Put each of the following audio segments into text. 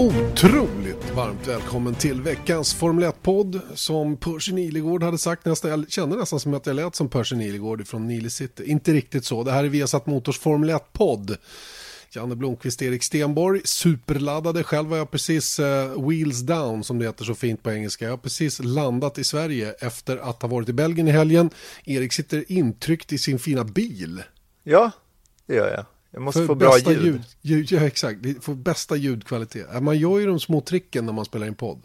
Otroligt varmt välkommen till veckans Formel 1-podd som Percy Nilegård hade sagt. Nästan, jag kände nästan som att jag lät som Percy Nilegård från Nile City. Inte riktigt så. Det här är Viasat Motors Formel 1-podd. Janne Blomqvist, Erik Stenborg, superladdade. Själv var jag precis uh, wheels down som det heter så fint på engelska. Jag har precis landat i Sverige efter att ha varit i Belgien i helgen. Erik sitter intryckt i sin fina bil. Ja, det gör jag. Jag måste få bra ljud. ljud. ljud. Ja, exakt. Få bästa ljudkvalitet. Man gör ju de små tricken när man spelar in podd.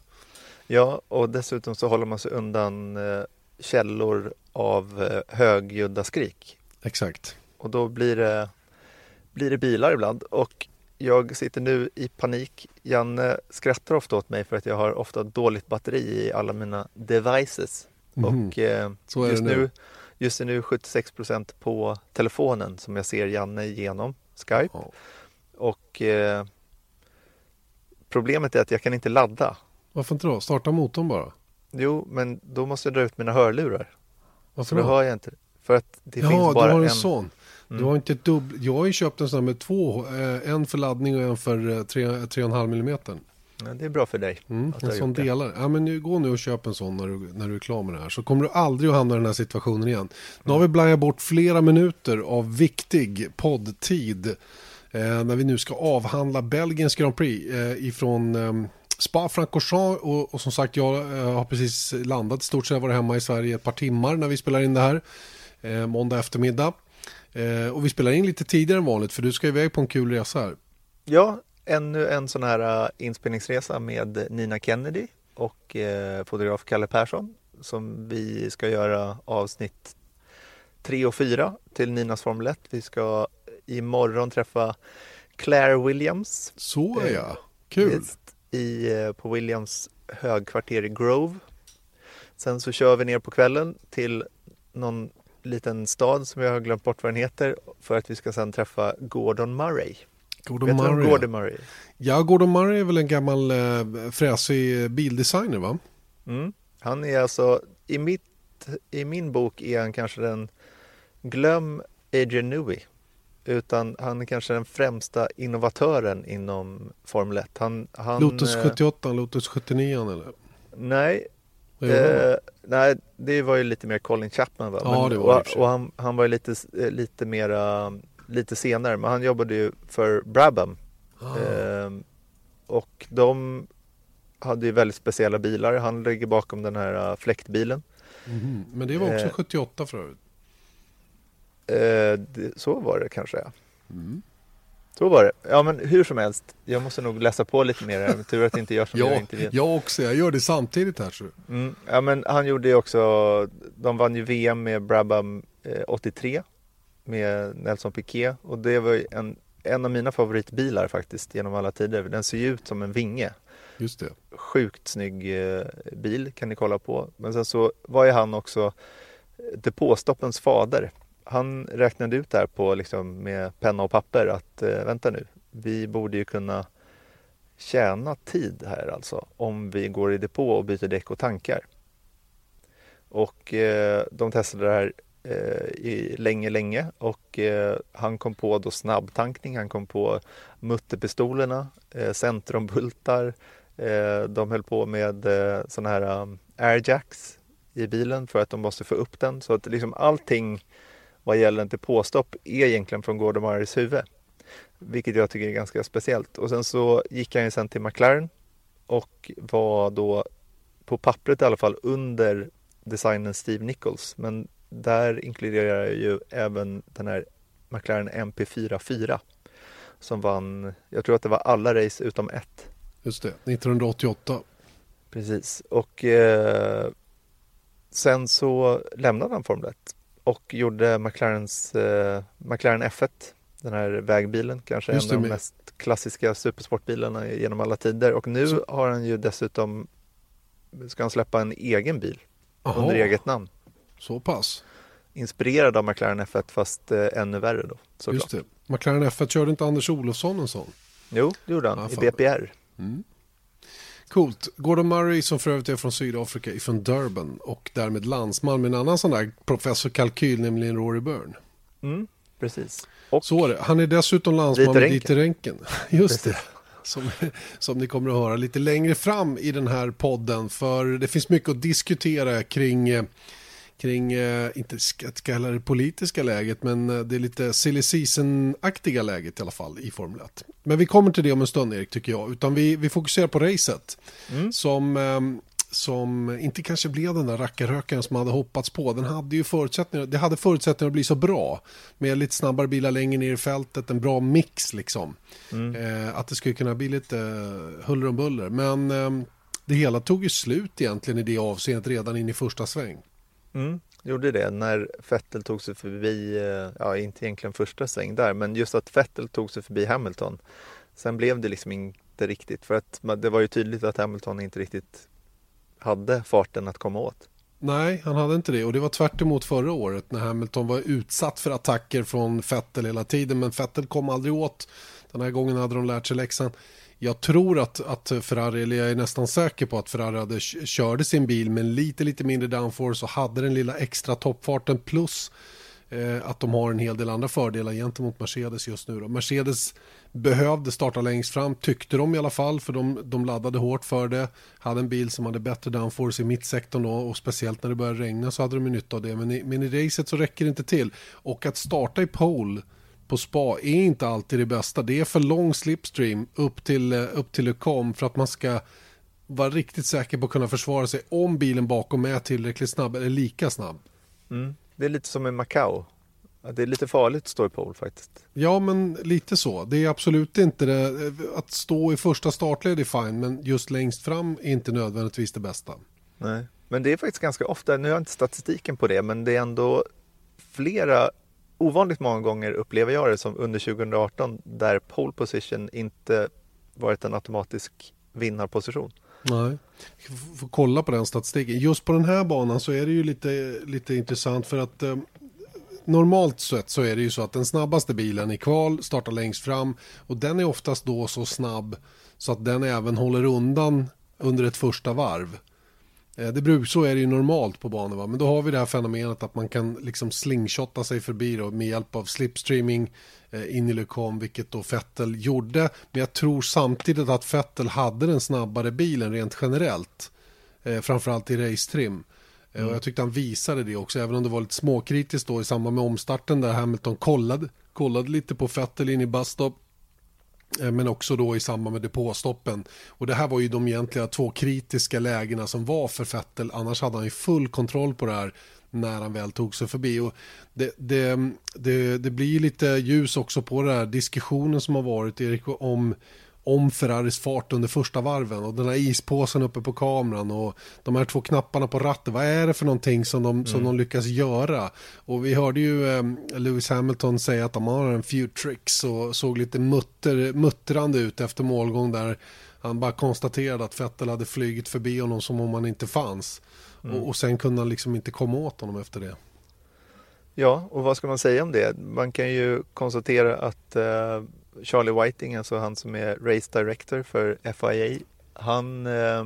Ja, och dessutom så håller man sig undan eh, källor av eh, högljudda skrik. Exakt. Och då blir det, blir det bilar ibland. Och jag sitter nu i panik. Janne skrattar ofta åt mig för att jag har ofta dåligt batteri i alla mina devices. Mm. Och eh, just nu, nu Just nu 76% på telefonen som jag ser Janne genom Skype. Oh. Och eh, problemet är att jag kan inte ladda. Varför inte då? Starta motorn bara. Jo, men då måste jag dra ut mina hörlurar. Varför då? då hör jag inte. För att det ja, finns bara du har en. en sån. Mm. Du har inte ett dubbel. Jag har ju köpt en sån med två. Eh, en för laddning och en för 3,5 eh, mm. Ja, det är bra för dig. Mm, en sån delare. Ja, men nu, gå nu och köp en sån när du, när du är klar med det här. Så kommer du aldrig att hamna i den här situationen igen. Nu har vi blajat bort flera minuter av viktig poddtid. Eh, när vi nu ska avhandla Belgiens Grand Prix eh, ifrån eh, Spa-Francorchamps. Och, och, som sagt, jag eh, har precis landat i stort sett varit hemma i Sverige ett par timmar när vi spelar in det här. Eh, måndag eftermiddag. Eh, och vi spelar in lite tidigare än vanligt för du ska iväg på en kul resa här. Ja, ännu en sån här uh, inspelningsresa med Nina Kennedy och uh, fotograf Kalle Persson som vi ska göra avsnitt 3 och 4 till Ninas Formel 1. Vi ska imorgon träffa Claire Williams. Så är jag, kul! I, på Williams högkvarter i Grove. Sen så kör vi ner på kvällen till någon liten stad som jag har glömt bort vad den heter för att vi ska sen träffa Gordon Murray. Gordon Vet Murray. Gordon Murray? Ja, Gordon Murray är väl en gammal äh, fräsig bildesigner va? Mm. Han är alltså, i, mitt, i min bok är han kanske den, glöm Adrian Newey, utan han är kanske den främsta innovatören inom Formel 1. Han, han, Lotus 78, eh, Lotus 79 eller? Nej, eh, nej, det var ju lite mer Colin Chapman va? Ja, Men, det var och, och han, han var ju lite, lite mera lite senare, men han jobbade ju för Brabham. Ah. Eh, och de hade ju väldigt speciella bilar. Han ligger bakom den här uh, fläktbilen. Mm. Men det var också eh, 78 förut? Eh, det, så var det kanske, ja. Mm. Så var det. Ja, men hur som helst. Jag måste nog läsa på lite mer. Här. Tur att det inte gör som ja, jag intervjun. Jag också. Jag gör det samtidigt här. Så. Mm. Ja, men han gjorde ju också. De vann ju VM med Brabham eh, 83 med Nelson Piquet och det var en, en av mina favoritbilar faktiskt genom alla tider. Den ser ju ut som en vinge. Just det. Sjukt snygg eh, bil kan ni kolla på. Men sen så var ju han också depåstoppens fader. Han räknade ut där på liksom med penna och papper att eh, vänta nu, vi borde ju kunna tjäna tid här alltså om vi går i depå och byter däck och tankar. Och eh, de testade det här Eh, Eh, i länge, länge och eh, han kom på då snabbtankning, han kom på mutterpistolerna, eh, centrumbultar, eh, de höll på med eh, sådana här um, airjacks i bilen för att de måste få upp den. Så att liksom allting vad gäller en depåstopp är egentligen från Gordon Murrays huvud. Vilket jag tycker är ganska speciellt. Och sen så gick han ju sen till McLaren och var då på pappret i alla fall under designen Steve Nichols. Men där inkluderar jag ju även den här McLaren MP44 som vann, jag tror att det var alla race utom ett. Just det, 1988. Precis, och eh, sen så lämnade han Formel 1 och gjorde McLarens, eh, McLaren F1 Den här vägbilen, kanske Just en av de mest klassiska supersportbilarna genom alla tider. Och nu Så- har han ju dessutom, ska han släppa en egen bil Jaha, under eget namn. Så pass. Inspirerad av McLaren F1 fast eh, ännu värre då såklart. Just det. McLaren F1 körde inte Anders Olofsson en sån? Jo, det gjorde han Ja, i. BPR. Coolt. Gordon Murray som för övrigt är från Sydafrika, ifrån Durban och därmed landsman med en annan sån där professor kalkyl, nämligen Rory Byrne. Mm, precis. Och Så är det. Han är dessutom landsman med. Dieter Renken. Just det. Precis. Som, som ni kommer att höra lite längre fram i den här podden. För det finns mycket att diskutera kring, eh, kring eh, inte ska kalla det politiska läget, men eh, det är lite silly season-aktiga läget i alla fall i Formel 1. Men vi kommer till det om en stund Erik, tycker jag. Utan vi, vi fokuserar på racet. Mm. Som, ehm, som inte kanske blev den där rackarrökaren som hade hoppats på. Den hade ju förutsättningar, det hade förutsättningar att bli så bra. Med lite snabbare bilar längre ner i fältet, en bra mix liksom. Eh, att det skulle kunna bli lite eh, huller om buller. Men ehm, det hela tog ju slut egentligen i det avseendet redan in i första sväng. Mm, gjorde det när Vettel tog sig förbi, eh, ja inte egentligen första sväng där, men just att Vettel tog sig förbi Hamilton. Sen blev det liksom inte riktigt, för att det var ju tydligt att Hamilton inte riktigt hade farten att komma åt. Nej, han hade inte det. Och det var tvärt emot förra året när Hamilton var utsatt för attacker från Vettel hela tiden. Men Vettel kom aldrig åt. Den här gången hade de lärt sig läxan. Jag tror att, att Ferrari, eller jag är nästan säker på att Ferrari hade, körde sin bil med lite, lite mindre downforce och hade den lilla extra toppfarten plus eh, att de har en hel del andra fördelar gentemot Mercedes just nu. Då. Mercedes behövde starta längst fram, tyckte de i alla fall, för de, de laddade hårt för det. Hade en bil som hade bättre downforce i mittsektorn då, och speciellt när det började regna så hade de nytta av det. Men i, men i racet så räcker det inte till. Och att starta i pole på spa är inte alltid det bästa. Det är för lång slipstream upp till, eh, upp till Lecom för att man ska vara riktigt säker på att kunna försvara sig om bilen bakom är tillräckligt snabb eller lika snabb. Mm. Det är lite som i Macau. Ja, Det är lite farligt att stå i pole faktiskt. Ja, men lite så. Det är absolut inte det. Att stå i första startled är fine, men just längst fram är inte nödvändigtvis det bästa. Nej. Men det är faktiskt ganska ofta, nu har jag inte statistiken på det, men det är ändå flera, ovanligt många gånger upplever jag det som under 2018 där pole position inte varit en automatisk vinnarposition. Nej. Vi får- kolla på den statistiken. Just på den här banan så är det ju lite, lite intressant för att eh, normalt sett så är det ju så att den snabbaste bilen i kval startar längst fram och den är oftast då så snabb så att den även håller undan under ett första varv. Eh, Det bruk, så är det ju normalt på banor va? men då har vi det här fenomenet att man kan liksom slingshotta sig förbi då, med hjälp av slipstreaming eh, in i Lecom, vilket då Vettel gjorde. Men jag tror samtidigt att Vettel hade den snabbare bilen rent generellt, eh, framförallt i racetrim. Eh, Och jag tyckte han visade det också, även om det var lite småkritiskt då i samband med omstarten där Hamilton kollade, kollade lite på Vettel in i busstop. Eh, men också då i samband med depåstoppen. Och det här var ju de egentliga två kritiska lägena som var för Fettel. Annars hade han ju full kontroll på det här när han väl tog sig förbi. Och det, det, det, det blir lite ljus också på den här diskussionen som har varit Erik om om Ferraris fart under första varven och den här ispåsen uppe på kameran och de här två knapparna på ratten. Vad är det för någonting som de, som de lyckas göra? Och vi hörde ju eh, Lewis Hamilton säga att de har en few tricks och såg lite mutter, muttrande ut efter målgång där han bara konstaterade att Vettel hade flygit förbi honom som om han inte fanns. Och, och sen kunde han liksom inte komma åt honom efter det. Ja, och vad ska man säga om det? Man kan ju konstatera att eh, Charlie Whiting, alltså han som är Race Director för FIA, han eh,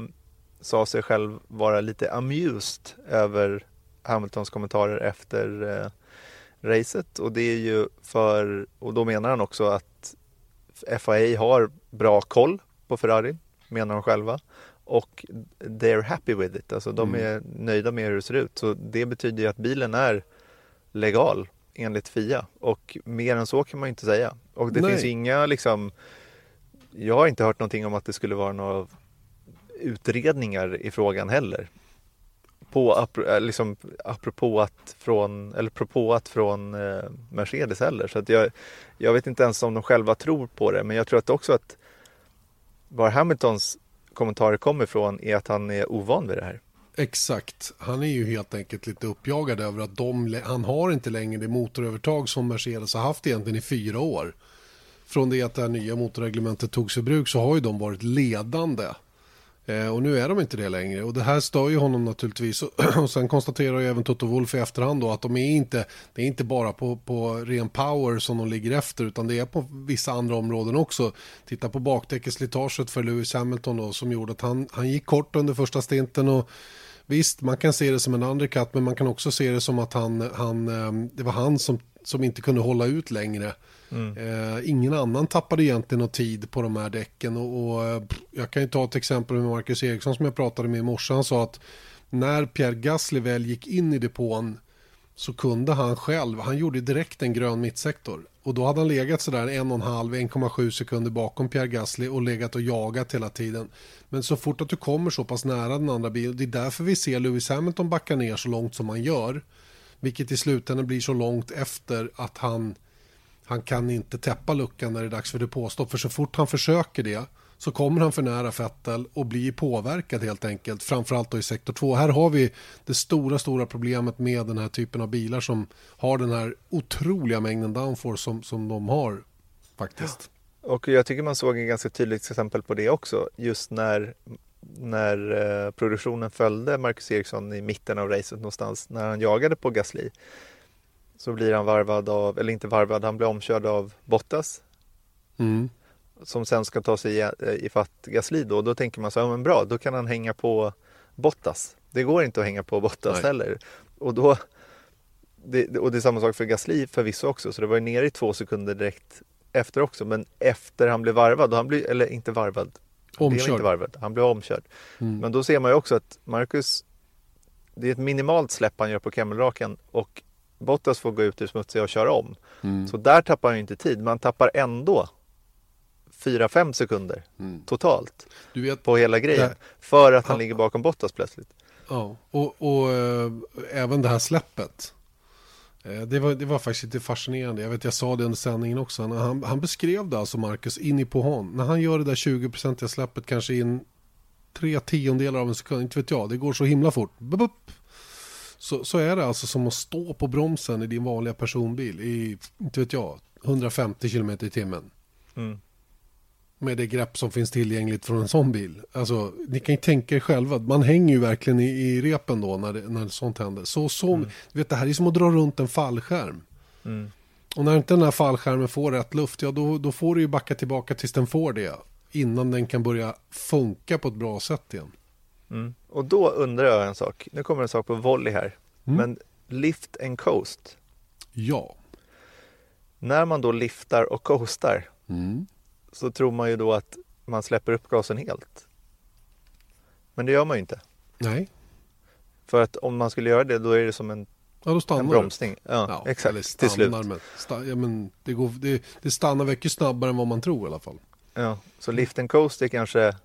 sa sig själv vara lite amused över Hamiltons kommentarer efter eh, racet och det är ju för, och då menar han också att FIA har bra koll på Ferrari, menar de själva. Och they're happy with it, alltså de Mm. är nöjda med hur det ser ut. Så det betyder ju att bilen är legal enligt FIA och mer än så kan man ju inte säga. Och det Nej. finns inga liksom, jag har inte hört någonting om att det skulle vara några utredningar i frågan heller. På, eh, liksom, apropå att från, eller propå att från eh, Mercedes heller. Så att jag, jag vet inte ens om de själva tror på det, men jag tror att också att var Hamiltons kommentarer kommer ifrån är att han är ovan vid det här. Exakt. Han är ju helt enkelt lite uppjagad över att de, han har inte längre det motorövertag som Mercedes har haft egentligen i fyra år. Från det att det här nya motorreglementet togs i bruk så har ju de varit ledande. Eh, och nu är de inte det längre. Och det här stör ju honom naturligtvis. Och sen konstaterar ju även Toto Wolff i efterhand då att de är inte, det är inte bara på, på ren power som de ligger efter utan det är på vissa andra områden också. Titta på bakdäckeslitaget för Lewis Hamilton då som gjorde att han, han gick kort under första stinten och Visst, man kan se det som en undercut men man kan också se det som att han, han, eh, det var han som, som inte kunde hålla ut längre. Mm. Eh, ingen annan tappade egentligen någon tid på de här däcken och, och eh, jag kan ju ta ett exempel med Marcus Eriksson som jag pratade med i morse. Han sa att när Pierre Gasly väl gick in i depån så kunde han själv, han gjorde direkt en grön mittsektor. Och då hade han legat sådär en och en halv, 1,7 sekunder bakom Pierre Gasly och legat och jagat hela tiden. Men så fort att du kommer så pass nära den andra bilen, det är därför vi ser Lewis Hamilton backa ner så långt som han gör. Vilket i slutändan blir så långt efter att han, han kan inte täppa luckan när det är dags för depåstopp. För så fort han försöker det så kommer han för nära Fettel och blir påverkad helt enkelt. Framförallt då i sektor 2. Här har vi det stora, stora problemet med den här typen av bilar som har den här otroliga mängden downforce som, som de har faktiskt. Ja. Och jag tycker man såg en ganska tydligt exempel på det också. Just när, när eh, produktionen följde Marcus Eriksson i mitten av racet någonstans. När han jagade på Gasly. Så blir han varvad av, eller inte varvad, han blir omkörd av Bottas. Mm som sen ska ta sig eh, i fatt Gasly då, då tänker man så här, ja, men bra, då kan han hänga på Bottas. Det går inte att hänga på Bottas Nej. heller. Och, då, det, och det är samma sak för Gasly förvisso också, så det var nere i två sekunder direkt efter också. Men efter han blev varvad, han blev, eller inte varvad, omkörd. Blev inte varvad, han blev omkörd. Mm. Men då ser man ju också att Marcus, det är ett minimalt släpp han gör på Kemmelraken och Bottas får gå ut ur smutsiga och köra om. Mm. Så där tappar han inte tid, man tappar ändå 4-5 sekunder mm. totalt du vet, på hela grejen. För att han, han ligger bakom Bottas plötsligt. Ja, och, och äh, även det här släppet. Äh, det, var, det var faktiskt lite fascinerande. Jag vet, jag sa det under sändningen också. Han, han beskrev det alltså, Marcus, in i på hon. När han gör det där 20-procentiga släppet kanske in tre tiondelar av en sekund, inte vet jag. Det går så himla fort. Bup, så, så är det alltså som att stå på bromsen i din vanliga personbil i, inte vet jag, 150 km i timmen. Mm med det grepp som finns tillgängligt från en sån bil. Alltså, ni kan ju tänka er själva, man hänger ju verkligen i, i repen då när, det, när sånt händer. Så, så, mm. du vet, det här är som att dra runt en fallskärm. Mm. Och när inte den här fallskärmen får rätt luft, ja då, då får du ju backa tillbaka tills den får det. Innan den kan börja funka på ett bra sätt igen. Mm. Och då undrar jag en sak, nu kommer en sak på volley här. Mm. Men lift and coast. Ja. När man då liftar och coastar. Mm så tror man ju då att man släpper upp gasen helt. Men det gör man ju inte. Nej. För att om man skulle göra det då är det som en, ja, då stannar en bromsning. Ja, ja, exakt. Till slut. Men, sta, ja, men det, går, det, det stannar mycket snabbare än vad man tror i alla fall. Ja, så lift and coast är kanske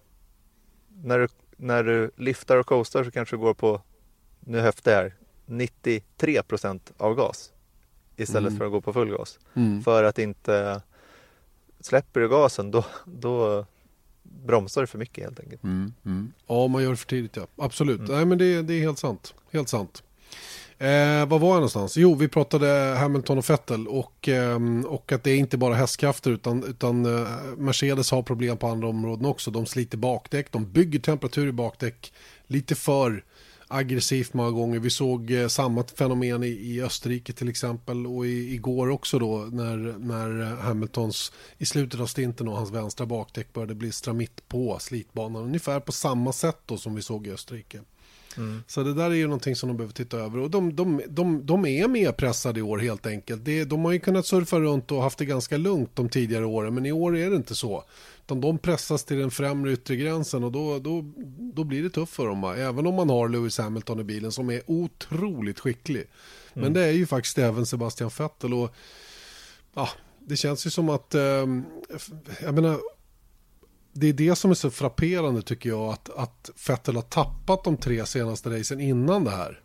när du, när du liftar och coastar så kanske du går på, nu höftar jag här, 93 procent av gas istället mm. för att gå på full gas. Mm. För att inte släpper du gasen då, då bromsar du för mycket helt enkelt. Mm, mm. Ja, man gör det för tidigt ja. Absolut. Mm. Nej, men det, det är helt sant. Helt sant. Eh, vad var jag någonstans? Jo, vi pratade Hamilton och Vettel och, eh, och att det är inte bara hästkrafter utan, utan eh, Mercedes har problem på andra områden också. De sliter bakdäck, de bygger temperatur i bakdäck lite för aggressivt många gånger. Vi såg eh, samma fenomen i, i Österrike till exempel och i, igår också då när, när Hamiltons i slutet av stinten och hans vänstra bakdäck började blistra mitt på slitbanan. Ungefär på samma sätt då som vi såg i Österrike. Mm. Så det där är ju någonting som de behöver titta över. Och de, de, de, de är mer pressade i år helt enkelt. Det, de har ju kunnat surfa runt och haft det ganska lugnt de tidigare åren. Men i år är det inte så. Utan de pressas till den främre yttre gränsen och då, då, då blir det tufft för dem. Även om man har Lewis Hamilton i bilen som är otroligt skicklig. Men mm. det är ju faktiskt även Sebastian Vettel. Och, ja, det känns ju som att, eh, jag menar, det är det som är så frapperande tycker jag. Att, att Vettel har tappat de tre senaste racen innan det här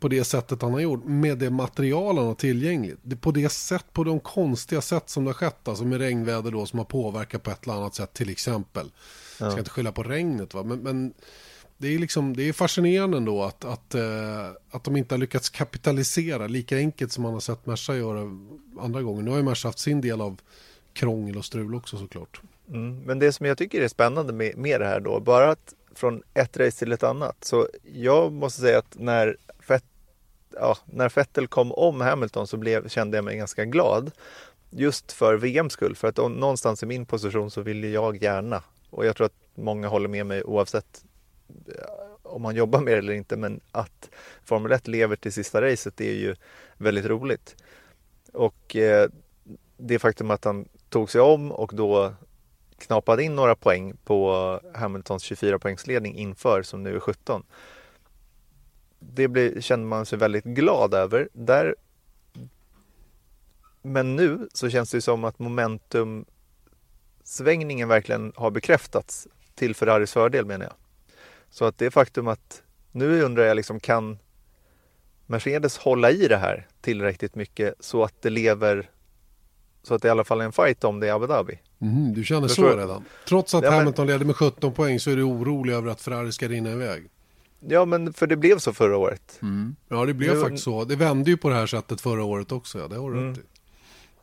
på det sättet han har gjort med det material han har tillgängligt. På det sätt, på de konstiga sätt som det har skett, alltså med regnväder då som har påverkat på ett eller annat sätt till exempel. Ja. Jag ska inte skylla på regnet va, men, men det är, liksom, det är fascinerande ändå att, att, eh, att de inte har lyckats kapitalisera lika enkelt som man har sett Merca göra andra gånger. Nu har ju Merca haft sin del av krångel och strul också såklart. Mm, men det som jag tycker är spännande med, med det här då, bara att från ett race till ett annat. Så jag måste säga att när, Fett, ja, när Vettel kom om Hamilton så blev, kände jag mig ganska glad. Just för VMs skull, för att någonstans i min position så vill jag gärna, och jag tror att många håller med mig oavsett eh, om man jobbar med det eller inte, men att Formel 1 lever till sista racet är ju väldigt roligt. Och eh, det faktum att han tog sig om och då knapade in några poäng på Hamiltons 24 poängsledning inför som nu är 17. Det blir, känner man sig väldigt glad över. Där, men nu så känns det som att momentum svängningen verkligen har bekräftats till Ferraris fördel menar jag. Så att det faktum att nu undrar jag liksom kan Mercedes hålla i det här tillräckligt mycket så att det lever så att det i alla fall är en fight om det i Abu Dhabi. Mm, du känner så redan? Trots att ja, Hamilton men... leder med 17 poäng så är du orolig över att Ferrari ska rinna iväg? Ja, men för det blev så förra året. Mm. Ja, det blev nu... faktiskt så. Det vände ju på det här sättet förra året också. Ja, det har du mm. rätt i.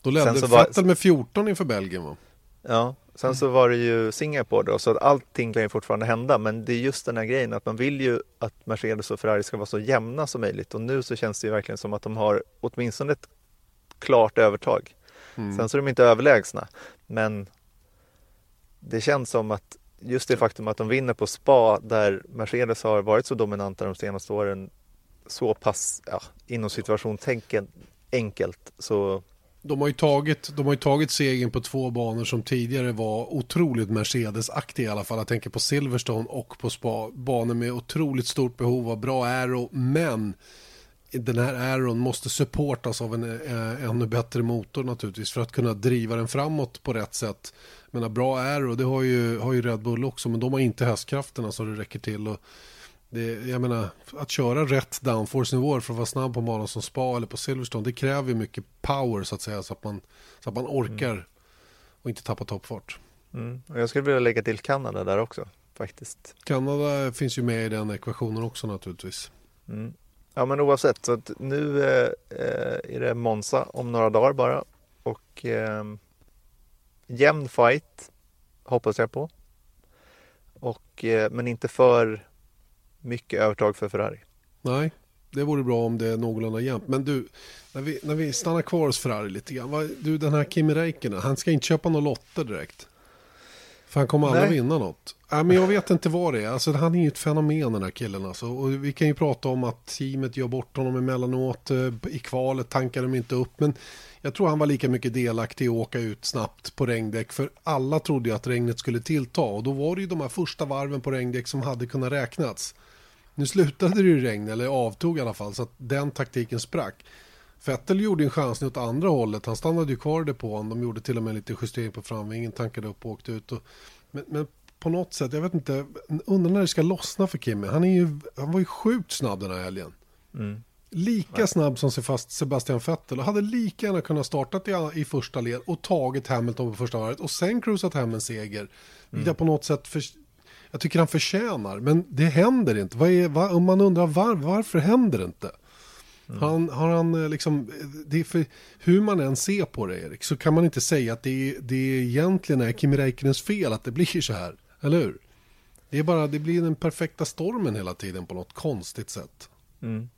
Då ledde Vettel var... med 14 inför Belgien va? Ja, sen mm. så var det ju Singapore då, så att allting kan ju fortfarande hända. Men det är just den här grejen att man vill ju att Mercedes och Ferrari ska vara så jämna som möjligt. Och nu så känns det ju verkligen som att de har åtminstone ett klart övertag. Mm. Sen så är de inte överlägsna. Men det känns som att just det faktum att de vinner på spa där Mercedes har varit så dominanta de senaste åren så pass, ja, inom situationstänken enkelt så de har, ju tagit, de har ju tagit segern på två banor som tidigare var otroligt Mercedes-aktiga i alla fall. Jag tänker på Silverstone och på Spa. Banor med otroligt stort behov av bra aero, men den här aeron måste supportas av en äh, ännu bättre motor naturligtvis för att kunna driva den framåt på rätt sätt. Men bra aero, det har ju, har ju Red Bull också, men de har inte hästkrafterna så det räcker till. Och det, jag menar, att köra rätt downforce-nivåer för att vara snabb på banan som Spa eller på Silverstone, det kräver mycket power så att säga, så att man, så att man orkar mm. och inte tappa toppfart. Mm. Och jag skulle vilja lägga till Kanada där också, faktiskt. Kanada finns ju med i den ekvationen också naturligtvis. Mm. Ja, men oavsett, så att nu eh, eh, är det Monza om några dagar bara och eh, jämn fight hoppas jag på. Och, eh, men inte för mycket övertag för Ferrari. Nej, det vore bra om det är någorlunda jämnt. Men du, när vi, när vi stannar kvar hos Ferrari lite grann. Vad, du, den här Kimi Räikkönen, han ska inte köpa några lotter direkt. För han kommer aldrig vinna något. Äh, men jag vet inte vad det är. Alltså, han är ju ett fenomen den här killen. Alltså. Och vi kan ju prata om att teamet gör bort honom emellanåt. Eh, I kvalet tankar de inte upp. Men jag tror han var lika mycket delaktig i att åka ut snabbt på regndäck. För alla trodde ju att regnet skulle tillta. Och då var det ju de här första varven på regndäck som hade kunnat räknats. Nu slutade det ju regna, eller avtog i alla fall, så att den taktiken sprack. Vettel gjorde en chansning åt andra hållet. Han stannade ju kvar i depån. De gjorde till och med lite justering på framvingen, tankade upp och åkte ut. Och, men, men, på något sätt, jag vet inte, undrar när det ska lossna för Kimmy. Han, är ju, han var ju sjukt snabb den här helgen. Mm. Lika Nej. snabb som Sebastian Vettel och hade lika gärna kunnat startat i, i första led och tagit Hamilton på första varvet och sen cruisat hem en seger. Mm. på något sätt för, jag tycker han förtjänar. Men det händer inte. Vad är, vad, om man undrar var, varför händer det inte? Mm. Han, har han eh, liksom, det är för, hur man än ser på det Erik, så kan man inte säga att det, det egentligen är Kimi Räikkönens fel att det blir så här. Eller hur? Det är bara, det blir den perfekta stormen hela tiden på något konstigt sätt. Mm.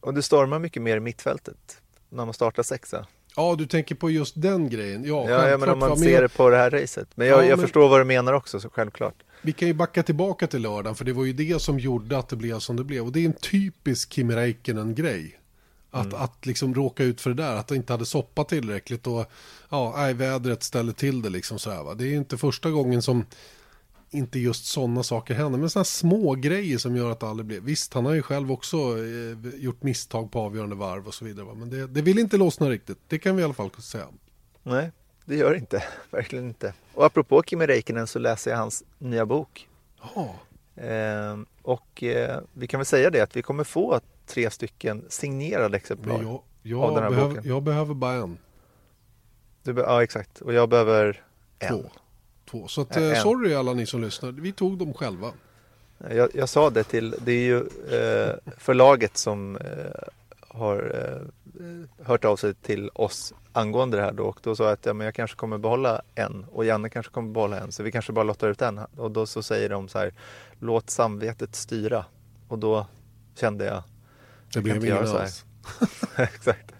Och det stormar mycket mer i mittfältet när man startar sexa. Ja, du tänker på just den grejen. Ja, ja, ja men om man ser det på det här racet. Men jag, ja, jag men... förstår vad du menar också, så självklart. Vi kan ju backa tillbaka till lördagen, för det var ju det som gjorde att det blev som det blev. Och det är en typisk Kimi Räikkönen-grej. Att, mm. att liksom råka ut för det där, att det inte hade soppat tillräckligt och ja, nej, vädret ställer till det liksom sådär va. Det är inte första gången som inte just sådana saker händer, men sådana små grejer som gör att det aldrig blir. Visst, han har ju själv också eh, gjort misstag på avgörande varv och så vidare, va? men det, det vill inte lossna riktigt. Det kan vi i alla fall säga. Nej, det gör det inte. Verkligen inte. Och apropå Kimi Räikkönen så läser jag hans nya bok. Ja. Eh, och eh, vi kan väl säga det att vi kommer få tre stycken signerade exemplar jag, jag av den här behöver, boken. Jag behöver bara en. Du be ja, exakt. Och jag behöver Två. en. Två. Så att, en. Eh, sorry alla ni som lyssnar. Vi tog dem själva. Jag, jag sa det till, det är ju eh, förlaget som eh, har eh, hört av sig till oss angående det här då och då sa jag att ja, men jag kanske kommer behålla en och Janne kanske kommer behålla en så vi kanske bara lottar ut en och då så säger de så här låt samvetet styra och då kände jag det blev ingen alls. Exakt.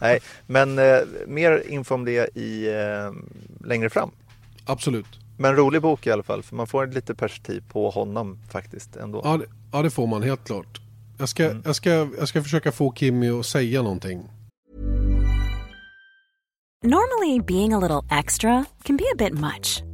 Nej, men eh, mer info om det i, eh, längre fram. Absolut. Men rolig bok i alla fall, för man får lite perspektiv på honom faktiskt ändå. Ja, det, ja, det får man helt klart. Jag ska, mm. jag, ska, jag ska försöka få Kimmy att säga någonting. Normally being a little extra can be a bit much.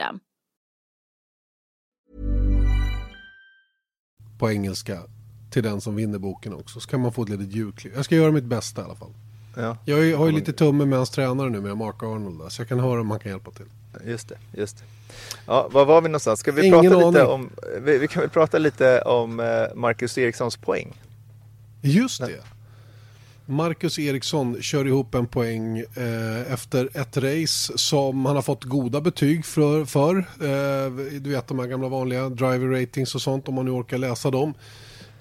På engelska till den som vinner boken också. Så kan man få ett litet julklipp. Jag ska göra mitt bästa i alla fall. Ja. Jag har ju lite tumme med hans tränare nu med Mark Arnold. Så jag kan höra om han kan hjälpa till. Just det, just det. Ja, var var vi någonstans? Ska vi, Ingen prata lite om, vi, vi, kan väl prata lite om eh, Marcus Erikssons poäng? Just det. Marcus Eriksson kör ihop en poäng eh, efter ett race som han har fått goda betyg för. för. Eh, du vet de här gamla vanliga driver ratings och sånt om man nu orkar läsa dem.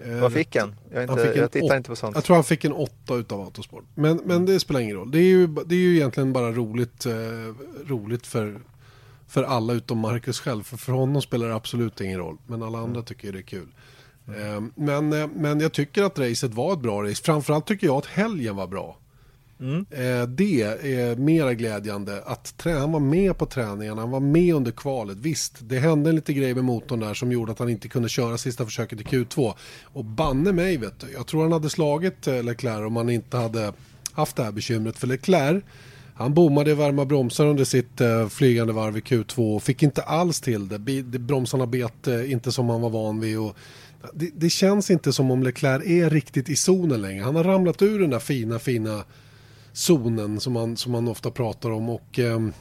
Eh, Vad fick han? Jag, inte, han fick jag tittar inte på sånt. Jag tror han fick en åtta utav Autosport. Men, men det spelar ingen roll. Det är ju, det är ju egentligen bara roligt, eh, roligt för, för alla utom Marcus själv. För, för honom spelar det absolut ingen roll. Men alla andra mm. tycker det är kul. Mm. Men, eh, men jag tycker att racet var ett bra race. Framförallt tycker jag att helgen var bra. Mm. Eh, det är mera glädjande att han var med på träningarna, han var med under kvalet. Visst, det hände en lite grej med motorn där som gjorde att han inte kunde köra sista försöket i Q2. Och banne mig vet du, jag tror han hade slagit Leclerc om han inte hade haft det här bekymret. För Leclerc, han bommade varma bromsar under sitt flygande varv i Q2 och fick inte alls till det. Bromsarna bet inte som han var van vid. Och det, det, känns inte som om Leclerc är riktigt i zonen längre. Han har ramlat ur den där fina, fina zonen som man, som man ofta pratar om. Och, ehm,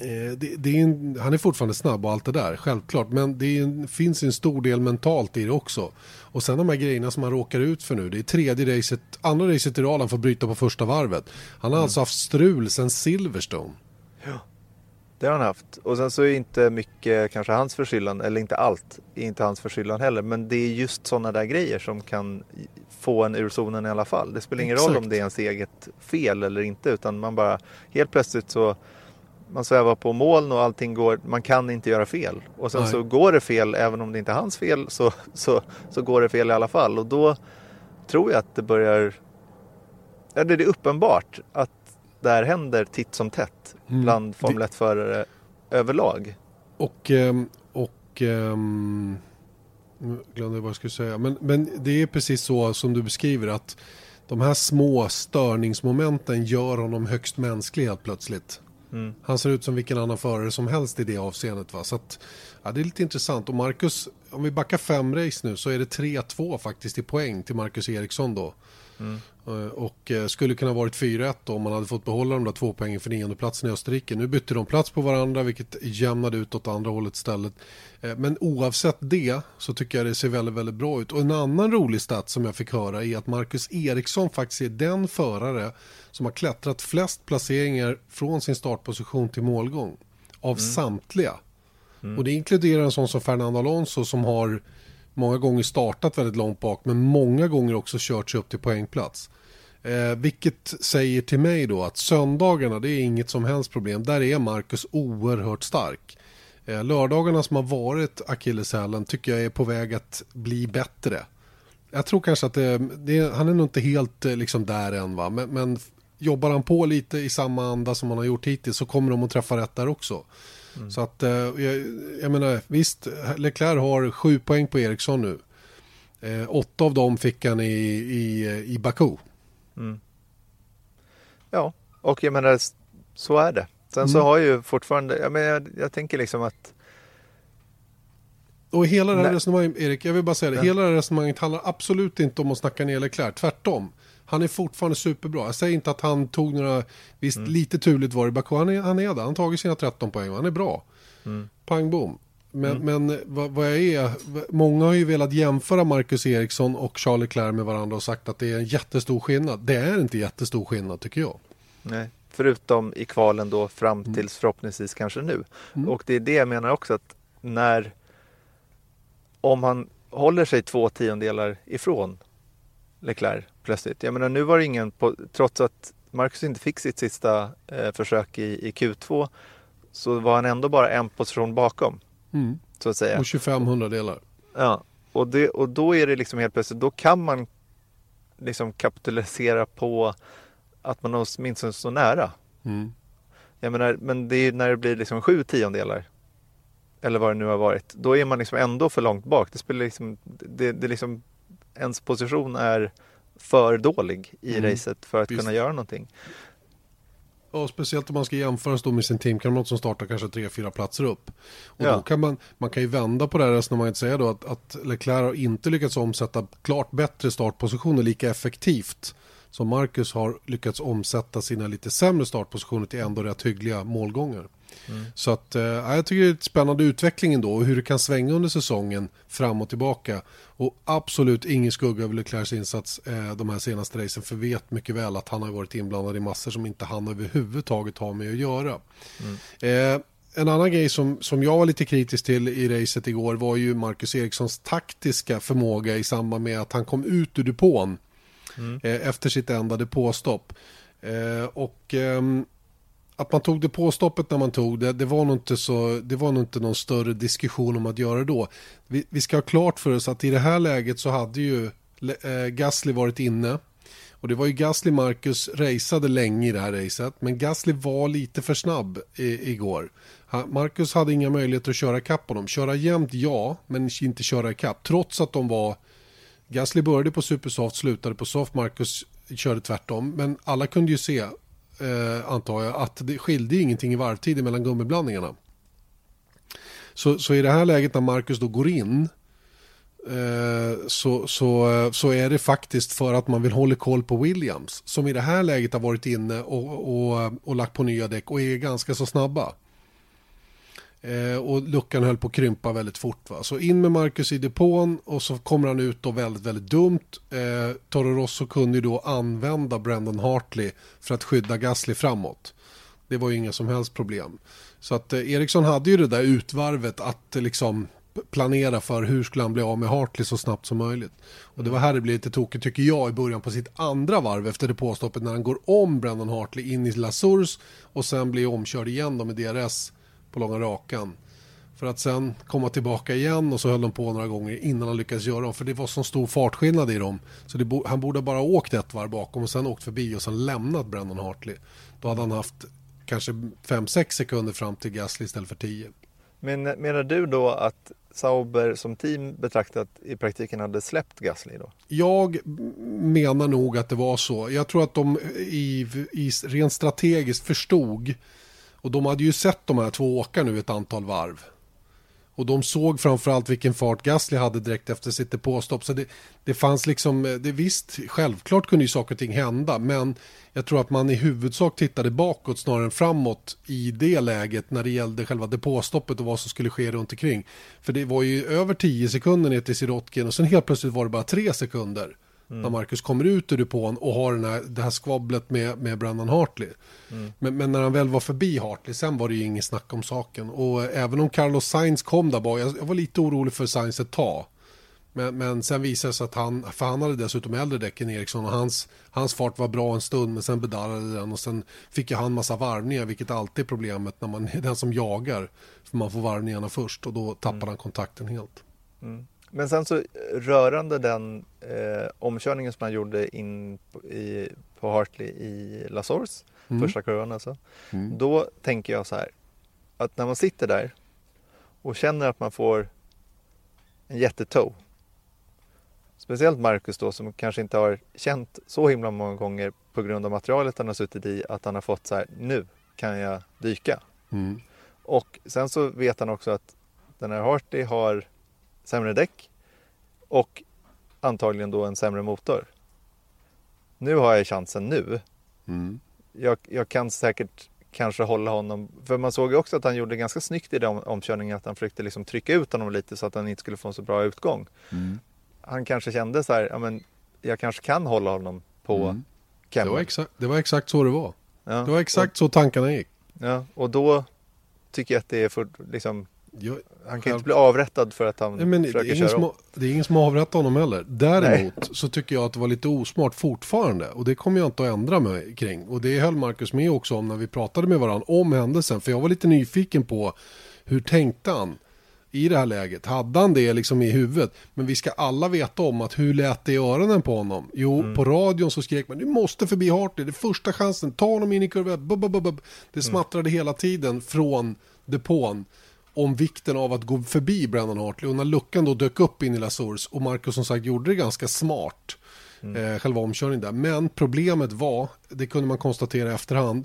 eh, det, det är en, han är fortfarande snabb och allt det där, självklart. Men det en, finns en stor del mentalt i det också. Och sen de här grejerna som han råkar ut för nu. Det är tredje racet, andra racet i rad han får bryta på första varvet. Han har mm. alltså haft strul sen Silverstone. Ja. Det har han haft. Och sen så är inte mycket kanske hans förskyllan, eller inte allt, är inte hans förskyllan heller. Men det är just sådana där grejer som kan få en ur zonen i alla fall. Det spelar ingen Exakt. roll om det är ens eget fel eller inte utan man bara helt plötsligt så man svävar på moln och allting går, man kan inte göra fel. Och sen Nej. så går det fel även om det inte är hans fel så, så, så går det fel i alla fall. Och då tror jag att det börjar, ja det är uppenbart att det här händer titt som tätt mm. bland Formel 1-förare överlag. Och, ehm, och um, glömde vad jag skulle säga. Men, men det är precis så som du beskriver att de här små störningsmomenten gör honom högst mänsklig helt plötsligt. Mm. Han ser ut som vilken annan förare som helst i det avseendet. Va? Så att, ja, det är lite intressant. Och Marcus, om vi backar fem race nu så är det 3-2 faktiskt i poäng till Marcus Eriksson då. Mm. Eh, och eh, skulle kunna varit 4-1 om man hade fått behålla de där två poängen för niondeplatsen i Österrike. Nu bytte de plats på varandra vilket jämnade ut åt andra hållet istället. Eh, men oavsett det så tycker jag det ser väldigt, väldigt bra ut. Och en annan rolig stat som jag fick höra är att Marcus Eriksson faktiskt är den förare som har klättrat flest placeringar från sin startposition till målgång. Av mm. samtliga. Mm. Och det inkluderar en sån som Fernando Alonso som har många gånger startat väldigt långt bak men många gånger också kört sig upp till poängplats. Eh, vilket säger till mig då att söndagarna det är inget som helst problem. Där är Marcus oerhört stark. Eh, lördagarna som har varit akilleshälen tycker jag är på väg att bli bättre. Jag tror kanske att det, det, han är nog inte helt eh, liksom där än va. Men, men jobbar han på lite i samma anda som han har gjort hittills så kommer de att träffa rätt där också. Mm. Så att eh, jag, jag menar visst, Leclerc har sju poäng på Ericsson nu. Eh, åtta av dem fick han i, i, i Baku. Mm. Ja, och jag menar så är det. Sen mm. så har ju fortfarande, jag, menar, jag, jag tänker liksom att och hela det här resonemanget, Erik, jag vill bara säga det. Ja. Hela det här resonemanget handlar absolut inte om att snacka ner Leclerc. Tvärtom. Han är fortfarande superbra. Jag säger inte att han tog några, visst mm. lite turligt var det i Baku. Han är, han är där, han har tagit sina 13 poäng. Han är bra. Mm. Pang bom. Men, mm. men vad, vad, jag är, många har ju velat jämföra Marcus Eriksson och Charlie Leclerc med varandra och sagt att det är en jättestor skillnad. Det är inte jättestor skillnad tycker jag. Nej, förutom i kvalen då fram mm. tills förhoppningsvis kanske nu. Mm. Och det är det jag menar också att när om han håller sig två tiondelar ifrån Leclerc plötsligt. Jag menar nu var det ingen, på, trots att Marcus inte fick sitt sista eh, försök i, i Q2 så var han ändå bara en position bakom. Mm. Så att säga. Och 25 hundradelar. Ja, och, det, och då är det liksom helt plötsligt, då kan man liksom kapitalisera på att man åtminstone så nära. Mm. Jag menar, men det är när det blir liksom sju tiondelar eller vad det nu har varit, då är man liksom ändå för långt bak. Det spelar liksom, det, det liksom, ens position är för dålig i mm. racet för att Visst. kunna göra någonting. Ja, speciellt om man ska jämföra då med sin teamkamrat som startar kanske tre, fyra platser upp. Och ja. då kan man, man kan ju vända på det här resonemanget och säga då att, att Leclerc har inte lyckats omsätta klart bättre startpositioner lika effektivt som Marcus har lyckats omsätta sina lite sämre startpositioner till ändå rätt hyggliga målgångar. Mm. Så att, eh, jag tycker det är ett spännande utveckling ändå och hur det kan svänga under säsongen fram och tillbaka. Och absolut ingen skugga över Leclercs insats eh, de här senaste racen för vet mycket väl att han har varit inblandad i massor som inte han överhuvudtaget har med att göra. Mm. Eh, en annan grej som, som jag var lite kritisk till i racet igår var ju Marcus Erikssons taktiska förmåga i samband med att han kom ut ur depån mm. eh, efter sitt enda depåstopp. Eh, och ehm, att man tog det när man tog det, det var nog inte, så, det var nog inte någon större diskussion om att göra det då. Vi, vi ska ha klart för oss att i det här läget så hade ju eh, Gasly varit inne. Och det var ju Gasly Marcus raceade länge i det här racet. Men Gasly var lite för snabb i, igår. Marcus hade inga möjligheter att köra kapp honom. Köra jämnt ja, men inte köra kapp. Trots att de var... Gasly började på supersoft, slutade på soft. Marcus körde tvärtom. Men alla kunde ju se eh, antar jag, att det skilde ingenting i varvtid mellan gummiblandningarna. Så, så i det här läget när Marcus då går in eh, så, så, så är det faktiskt för att man vill hålla koll på Williams som i det här läget har varit inne och, och, och lagt på nya däck och är ganska så snabba. Eh, och luckan höll på att krympa väldigt fort. Va? Så in med Marcus i depån och så kommer han ut då väldigt, väldigt dumt. Eh, Toro Rosso kunde ju då använda Brandon Hartley för att skydda Gasly framåt. Det var ju inga som helst problem. Så att eh, Eriksson hade ju det där utvarvet att eh, liksom planera för hur skulle han bli av med Hartley så snabbt som möjligt. Och det var här det blev lite tokigt tycker jag i början på sitt andra varv efter depåstoppet när han går om Brandon Hartley in i Lasurs och sen blir omkörd igen då med DRS på långa rakan. För att sen komma tillbaka igen och så höll de på några gånger innan han lyckades göra dem. För det var så stor fartskillnad i dem. Så det, han borde bara åkt ett varv bakom och sen åkt förbi och sen lämnat Brandon Hartley. Då hade han haft kanske 5-6 sekunder fram till Gasly istället för 10. Men menar du då att Sauber som team betraktat i praktiken hade släppt Gasly då? Jag menar nog att det var så. Jag tror att de i, i rent strategiskt förstod och de hade ju sett de här två åka nu ett antal varv. Och de såg framförallt vilken fart Gasly hade direkt efter sitt depåstopp. Så det, det fanns liksom, det visst, självklart kunde ju saker och ting hända. Men jag tror att man i huvudsak tittade bakåt snarare än framåt i det läget när det gällde själva depåstoppet och vad som skulle ske runt omkring. För det var ju över 10 sekunder ner till Sirotkin och sen helt plötsligt var det bara 3 sekunder. Mm. När Marcus kommer ut ur depån och har den här, det här skvabblet med, med Brandon Hartley. Mm. Men, men, när han väl var förbi Hartley, sen var det ju inget snack om saken. Och även om Carlos Sainz kom där bak, jag, jag var lite orolig för Sainz ett tag. Men, men sen visade det sig att han, för han hade dessutom äldre däck än Eriksson och hans, hans fart var bra en stund men sen bedarrade den och sen fick ju han massa varvningar vilket alltid är problemet när man är den som jagar. För man får varvningarna först och då tappar han kontakten helt. Men sen så rörande den eh, omkörningen som han gjorde in på, i, på Hartley i La Source, första kurvan alltså. Då tänker jag så här, att när man sitter där och känner att man får en jättetow. Speciellt Marcus då som kanske inte har känt så himla många gånger på grund av materialet han har suttit i att han har fått så här, nu kan jag dyka. Mm. Och sen så vet han också att den här Hartley har sämre däck och antagligen då en sämre motor. Nu har jag chansen nu. Mm. Jag, jag kan säkert kanske hålla honom, för man såg ju också att han gjorde ganska snyggt i den omkörningen att han försökte liksom trycka ut honom lite så att han inte skulle få en så bra utgång. Mm. Han kanske kände så här, ja men jag kanske kan hålla honom på Mm. Det, var exakt, det var exakt så det var. Ja, Det var exakt så tankarna gick. Och, ja, och då tycker jag att det är för, liksom, Jag, han kan ju inte bli avrättad för att han Nej, men det, är försöker köra som, det är ingen som har avrättat honom heller. Däremot så tycker jag att det var lite osmart fortfarande. Och det kommer jag inte att ändra mig kring. Och det höll Marcus med också om när vi pratade med varandra om händelsen. För jag var lite nyfiken på hur tänkte han i det här läget? Hade han det liksom i huvudet? Men vi ska alla veta om att hur lät det i öronen på honom? Jo, på radion så skrek man du måste förbi Hartley, det är första chansen, ta honom in i kurvan. Det smattrade hela tiden från depån om vikten av att gå förbi Brandon Hartley och när luckan då dök upp in i La Source och Marcus som sagt gjorde det ganska smart eh, själva omkörningen där. Men problemet var, det kunde man konstatera i efterhand,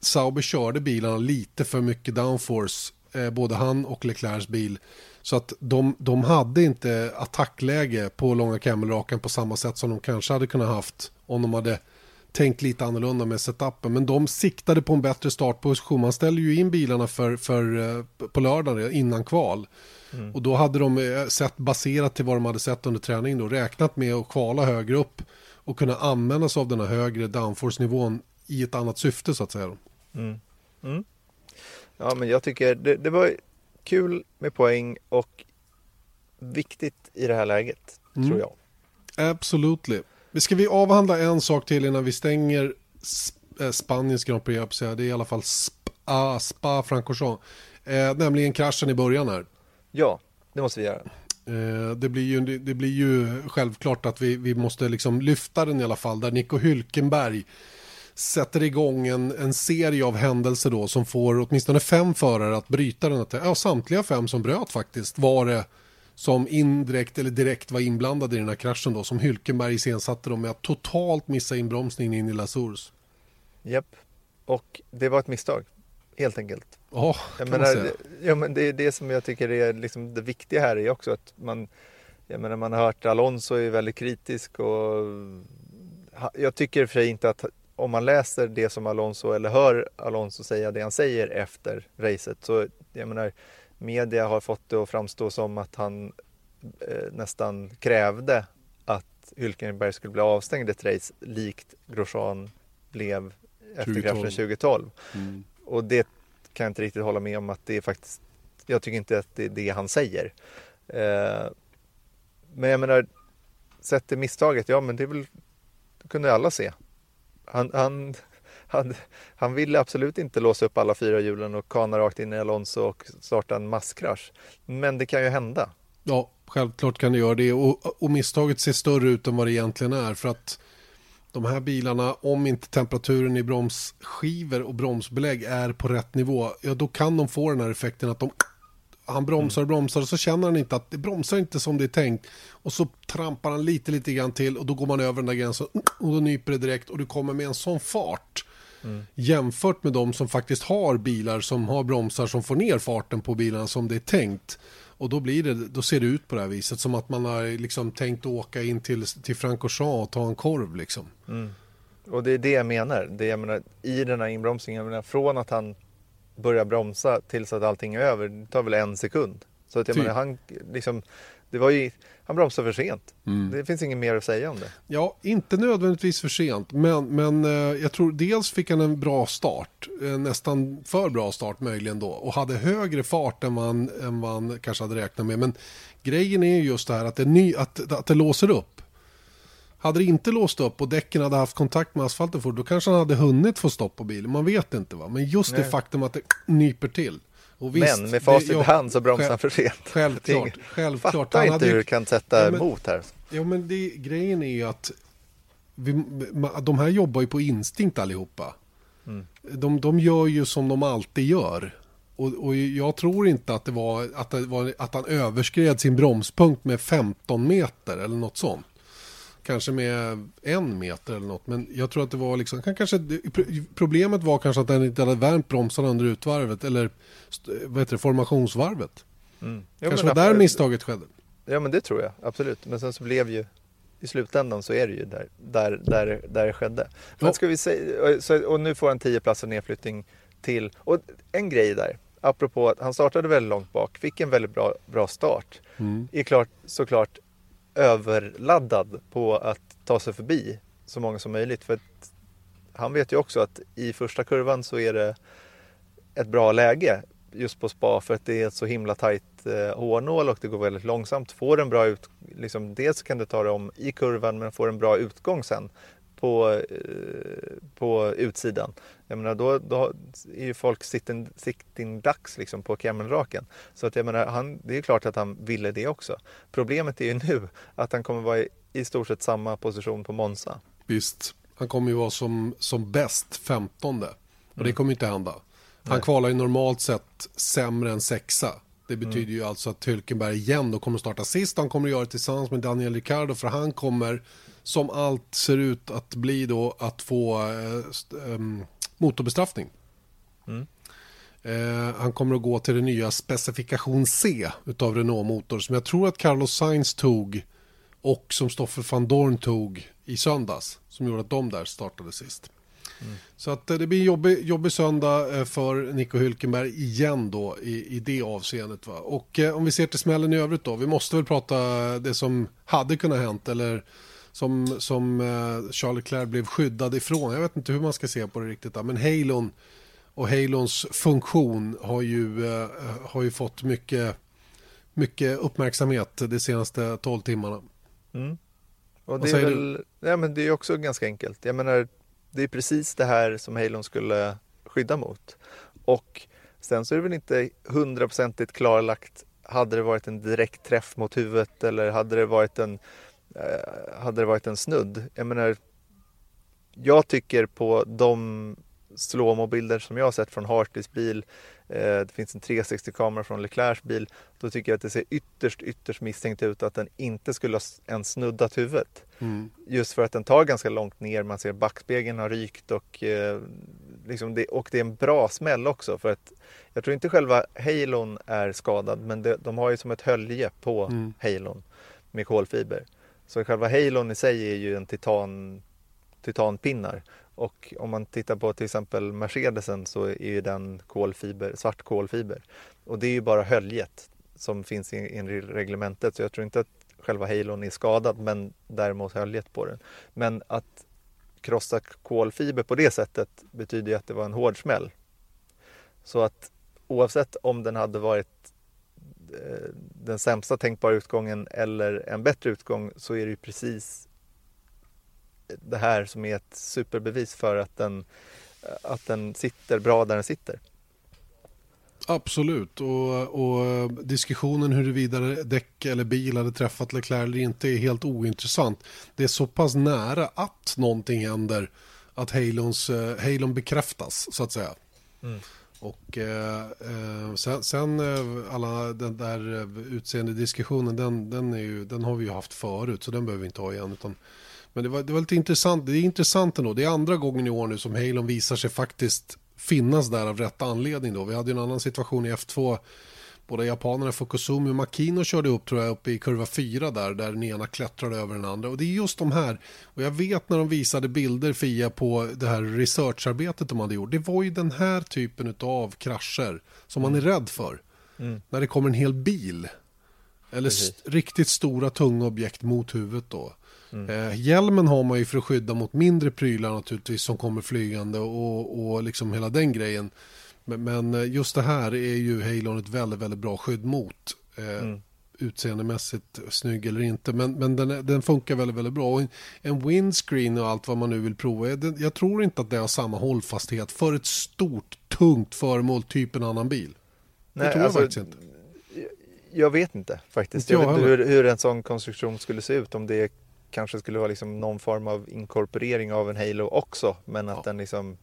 Sauber körde bilarna lite för mycket downforce, eh, både han och Leclercs bil. Så att de, de hade inte attackläge på långa camelraken på samma sätt som de kanske hade kunnat haft om de hade tänkt lite annorlunda med setupen. Men de siktade på en bättre startposition. Man ställer ju in bilarna för, för, eh, på lördagen innan kval. Och då hade de eh, sett baserat till vad de hade sett under träningen då, räknat med att kvala högre upp och kunna använda sig av den här högre downforce-nivån i ett annat syfte så att säga. Ja, men jag tycker det, det var kul med poäng och viktigt i det här läget, Mm. tror jag. Absolutely. Ska vi avhandla en sak till innan vi stänger eh, Spaniens Grand Prix, jag säga. det är i alla fall Spa, Spa Francorchamps. Eh, nämligen kraschen i början här. Ja, det måste vi göra. Eh, det, blir ju, det, blir ju självklart att vi, vi måste liksom lyfta den i alla fall. Där Nico Hülkenberg sätter igång en, en serie av händelser då som får åtminstone fem förare att bryta den. Ja, samtliga fem som bröt faktiskt var det som indirekt eller direkt var inblandade i den här kraschen då. Som Hülkenberg iscensatte dem med att totalt missa inbromsningen in i La Source. Japp. Och det var ett misstag, helt enkelt. Ja, Jag menar, det, ja, men det är det som jag tycker är liksom det viktiga här är också att man, jag menar, man har hört Alonso är väldigt kritisk och jag tycker för sig inte att om man läser det som Alonso eller hör Alonso säga det han säger efter racet så jag menar media har fått det att framstå som att han eh, nästan krävde att Hülkenberg skulle bli avstängd ett race likt Grosjean blev efter 2012. kraschen 2012. Mm. Och det kan jag inte riktigt hålla med om att det är faktiskt, jag tycker inte att det är det han säger. Eh, men jag menar, sett till misstaget, ja men det är väl, det kunde alla se. Han, han, han, han ville absolut inte låsa upp alla fyra hjulen och kana rakt in i Alonso och starta en masskrasch. Men det kan ju hända. Ja, självklart kan det göra det. Och, och misstaget ser större ut än vad det egentligen är. För att de här bilarna, om inte temperaturen i bromsskivor och bromsbelägg är på rätt nivå, ja då kan de få den här effekten att de han bromsar och bromsar och så känner han inte att det bromsar inte som det är tänkt. Och så trampar han lite, lite grann till och då går man över den där gränsen och då nyper det direkt och du kommer med en sån fart. Jämfört med de som faktiskt har bilar som har bromsar som får ner farten på bilarna som det är tänkt. Och då, blir det, då ser det ut på det här viset som att man har liksom tänkt åka in till, till Francorchamps och ta en korv liksom. Och det är det jag menar. Det jag menar I den här inbromsningen, menar, från att han börjar bromsa tills att allting är över, det tar väl en sekund. Så att jag Typ. menar, han, liksom, Det var ju, han bromsade för sent. Det finns inget mer att säga om det. Ja, inte nödvändigtvis för sent, men, men eh, jag tror dels fick han en bra start, eh, nästan för bra start möjligen då, och hade högre fart än han, än han kanske hade räknat med. Men grejen är ju just det här att det, ny, att, att det låser upp. Hade det inte låst upp och däcken hade haft kontakt med asfalten för då kanske han hade hunnit få stopp på bilen. Man vet inte va. Men just det Nej. faktum att det nyper till. Visst, Men med facit i hand så bromsar han för sent. Självklart, självklart. Fattar Han inte hade hur du kan sätta Ja, men- emot här. Ja men det, grejen är ju att vi, de här jobbar ju på instinkt allihopa. De, de gör ju som de alltid gör. Och, och jag tror inte att det, var, att det var att han överskred sin bromspunkt med 15 meter eller något sånt. Kanske med en meter eller något. Men jag tror att det var liksom, kan kanske, problemet var kanske att den inte hade värmt bromsarna under utvarvet eller vad heter det, formationsvarvet. Mm. Jo, kanske var där misstaget skedde. Ja men det tror jag, absolut. Men sen så blev ju i slutändan så är det ju där, där, där, där det skedde. Men Ja. ska vi säga, så, och nu får han 10 platser nedflyttning till. Och en grej där, apropå att han startade väldigt långt bak, fick en väldigt bra, bra start. Är klart, såklart överladdad på att ta sig förbi så många som möjligt. För att han vet ju också att i första kurvan så är det ett bra läge just på spa för att det är ett så himla tajt eh, hårnål och det går väldigt långsamt. Får en bra ut, liksom, dels kan du ta det om i kurvan men får en bra utgång sen på, eh, på utsidan. Jag menar då, då är ju folk sitting, sitting ducks liksom på Kremlraken. Så att jag menar, han, det är klart att han ville det också. Problemet är ju nu att han kommer vara i, i stort sett samma position på Monza. Visst, han kommer ju vara som, som bäst 15. Och Mm. det kommer inte hända. Han kvalar ju normalt sett sämre än sexa. Det betyder ju alltså att Hülkenberg igen då kommer starta sist. Han kommer att göra det tillsammans med Daniel Ricciardo för han kommer som allt ser ut att bli då att få eh, ehm, motorbestraffning. Eh, han kommer att gå till det nya specifikation C utav Renault motor som jag tror att Carlos Sainz tog och som Stoffer van Dorn tog i söndags som gjorde att de där startade sist. Så att eh, det blir en jobbig, jobbig söndag eh, för Nico Hülkenberg igen då i, i det avseendet. Va? Och eh, om vi ser till smällen i övrigt då. Vi måste väl prata det som hade kunnat hänt eller som, som eh, Charles Leclerc blev skyddad ifrån. Jag vet inte hur man ska se på det riktigt. Men Halon och Halons funktion har ju, eh, har ju fått mycket, mycket uppmärksamhet de senaste 12 timmarna. Och Vad det är väl, ja, men det är också ganska enkelt. Jag menar, det är precis det här som Halon skulle skydda mot. Och sen så är det väl inte hundraprocentigt klarlagt. Hade det varit en direkt träff mot huvudet eller hade det varit en, hade det varit en snudd? Jag menar, jag tycker på de slowmo-bilder som jag har sett från Hartys bil, eh, det finns en 360-kamera från Leclercs bil, då tycker jag att det ser ytterst, ytterst misstänkt ut att den inte skulle ha ens snuddat huvudet. Just för att den tar ganska långt ner, man ser backspegeln har rykt och, eh, liksom det, och det är en bra smäll också. För att jag tror inte själva halon är skadad, men det, de har ju som ett hölje på halon med kolfiber. Så själva halon i sig är ju en titan, titanpinnar. Och om man tittar på till exempel Mercedesen så är ju den kolfiber, svart kolfiber. Och det är ju bara höljet som finns i, i reglementet. Så jag tror inte att själva halon är skadad men däremot höljet på den. Men att krossa kolfiber på det sättet betyder ju att det var en hård smäll. Så att oavsett om den hade varit den sämsta tänkbara utgången eller en bättre utgång så är det ju precis det här som är ett superbevis för att den, att den sitter bra där den sitter. Absolut, och, och diskussionen huruvida däck eller bil hade träffat Leclerc eller inte är helt ointressant. Det är så pass nära att någonting händer att Halons, eh, Halon bekräftas, så att säga. Och eh, eh, sen, sen eh, alla den där utseende utseendediskussionen, den, den, är ju, den har vi ju haft förut, så den behöver vi inte ha igen. Utan, men det var, det var lite intressant, det är intressant ändå. Det är andra gången i år nu som Halon visar sig faktiskt finnas där av rätt anledning. Då. Vi hade ju en annan situation i F2. Båda japanerna Fukusumi och Makino körde upp tror jag uppe i kurva 4 där, där den ena klättrade över den andra. Och det är just de här, och jag vet när de visade bilder Fia på det här researcharbetet de hade gjort. Det var ju den här typen av krascher som man är rädd för. När det kommer en hel bil Eller st- riktigt stora tunga objekt mot huvudet då. Eh, hjälmen har man ju för att skydda mot mindre prylar naturligtvis som kommer flygande och, och liksom hela den grejen. Men, men eh, just det här är ju Halon ett väldigt, väldigt bra skydd mot. Eh, Utseendemässigt snygg eller inte. Men, men den, den funkar väldigt, väldigt bra. Och en, en windscreen och allt vad man nu vill prova. Den, jag tror inte att det har samma hållfasthet för ett stort, tungt föremål, typ en annan bil. Det Nej, tror jag alltså, faktiskt inte. Jag vet inte faktiskt. Inte jag jag vet inte hur, hur en sån konstruktion skulle se ut. Om det kanske skulle vara liksom någon form av inkorporering av en Halo också. Men att Ja. den liksom...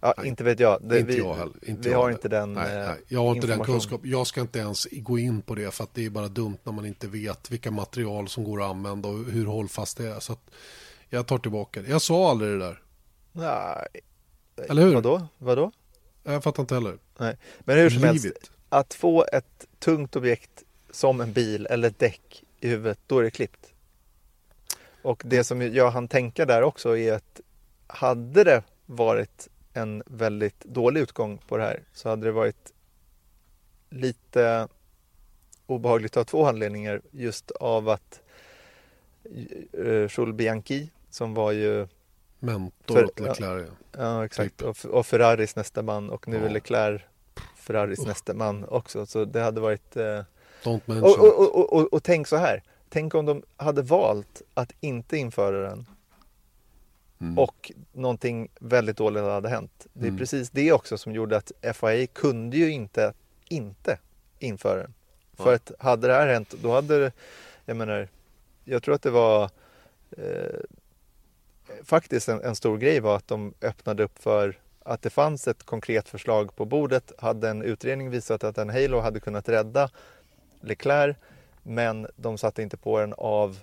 Ja, inte vet jag. Det, inte vi, jag heller. Inte vi jag har heller. inte den nej, eh, nej, Jag har inte den information. kunskap. Jag ska inte ens gå in på det för att det är bara dumt när man inte vet vilka material som går att använda och hur hållfast det är. Så jag tar tillbaka det. Jag sa aldrig det där. Nej. Eller hur? Vadå? Vadå? Jag fattar inte heller. Nej. Men hur som helst, att få ett tungt objekt som en bil eller ett däck i huvudet, då är det klippt. Och det som jag hann tänka där också är att hade det varit en väldigt dålig utgång på det här så hade det varit lite obehagligt av två anledningar. Just av att uh, Jules Bianchi som var ju Mentor För- åt Leclerc. ja. Ja, exakt. Typ. Och, och Ferraris nästa man och nu Ja. är Leclerc Ferraris Usch. nästa man också. Så det hade varit... Eh... Don't mention. Och, och, och, och tänk så här. Tänk om de hade valt att inte införa den Mm. och någonting väldigt dåligt hade hänt. Det är Mm. precis det också som gjorde att FIA kunde ju inte inte införa den. För Nej. att hade det här hänt, då hade det, jag menar, jag tror att det var eh, faktiskt en, en stor grej var att de öppnade upp för att det fanns ett konkret förslag på bordet. Hade en utredning visat att en Halo hade kunnat rädda Leclerc men de satte inte på den av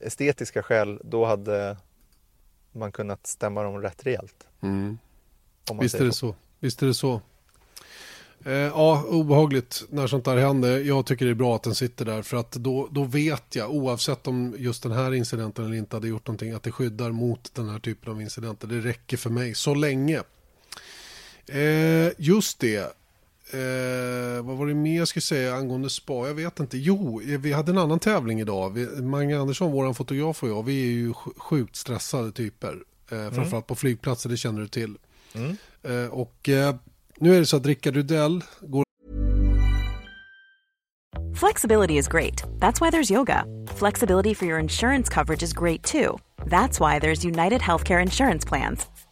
estetiska skäl. Då hade man kunnat stämma dem rätt rejält. Mm. Visst är det så. Visst är det så. Eh, ja, obehagligt när sånt där händer. Jag tycker det är bra att den sitter där för att då, då vet jag, oavsett om just den här incidenten eller inte hade gjort någonting, att det skyddar mot den här typen av incidenter. Det räcker för mig så länge. Eh, just det. Eh, vad var det mer jag skulle säga angående spa? Jag vet inte. Jo, eh, vi hade en annan tävling idag. Vi, Mange Andersson, vår fotograf och jag, vi är ju sj- sjukt stressade typer. Eh, framförallt på flygplatser, det känner du till. Mm. Eh, och eh, nu är det så att Rickard Rudell går Flexibility is great. That's why there's yoga. Flexibility for your insurance coverage is great too. That's why there's United Healthcare Insurance Plans.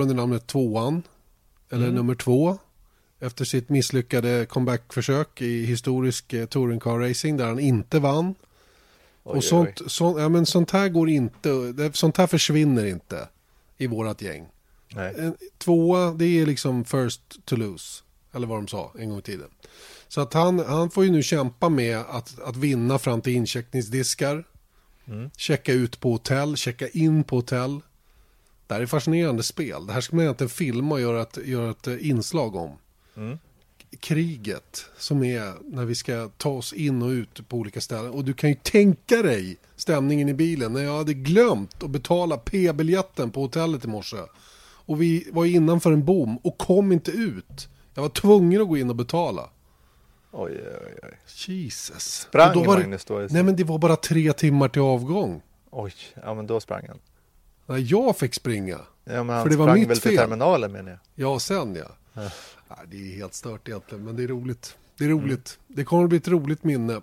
under namnet Tvåan, eller nummer två, efter sitt misslyckade comebackförsök i historisk eh, touring car racing där han inte vann. Oj, och sånt, sånt, ja, men sånt här går inte, sånt här försvinner inte i vårat gäng. Nej. En, tvåa, det är liksom first to lose. Eller vad de sa en gång i tiden. Så att han, han får ju nu kämpa med att, att vinna fram till incheckningsdiskar. Checka ut på hotell, checka in på hotell. Det här är fascinerande spel. Det här ska man egentligen filma och göra ett, göra ett inslag om. Kriget som är när vi ska ta oss in och ut på olika ställen. Och du kan ju tänka dig stämningen i bilen när jag hade glömt att betala p-biljetten på hotellet i morse. Och vi var innanför en bom och kom inte ut. Jag var tvungen att gå in och betala. Oj, oj, oj. Jesus. Sprang Och då var Magnus då? Nej men det var bara tre timmar till avgång. Oj, ja men då sprang han. Nej, jag fick springa. Ja, men han För det var mitt väl till fel. terminalen menar jag. Ja, sen ja. Nej, det är helt stört egentligen, men det är roligt. Det är roligt. Det kommer att bli ett roligt minne.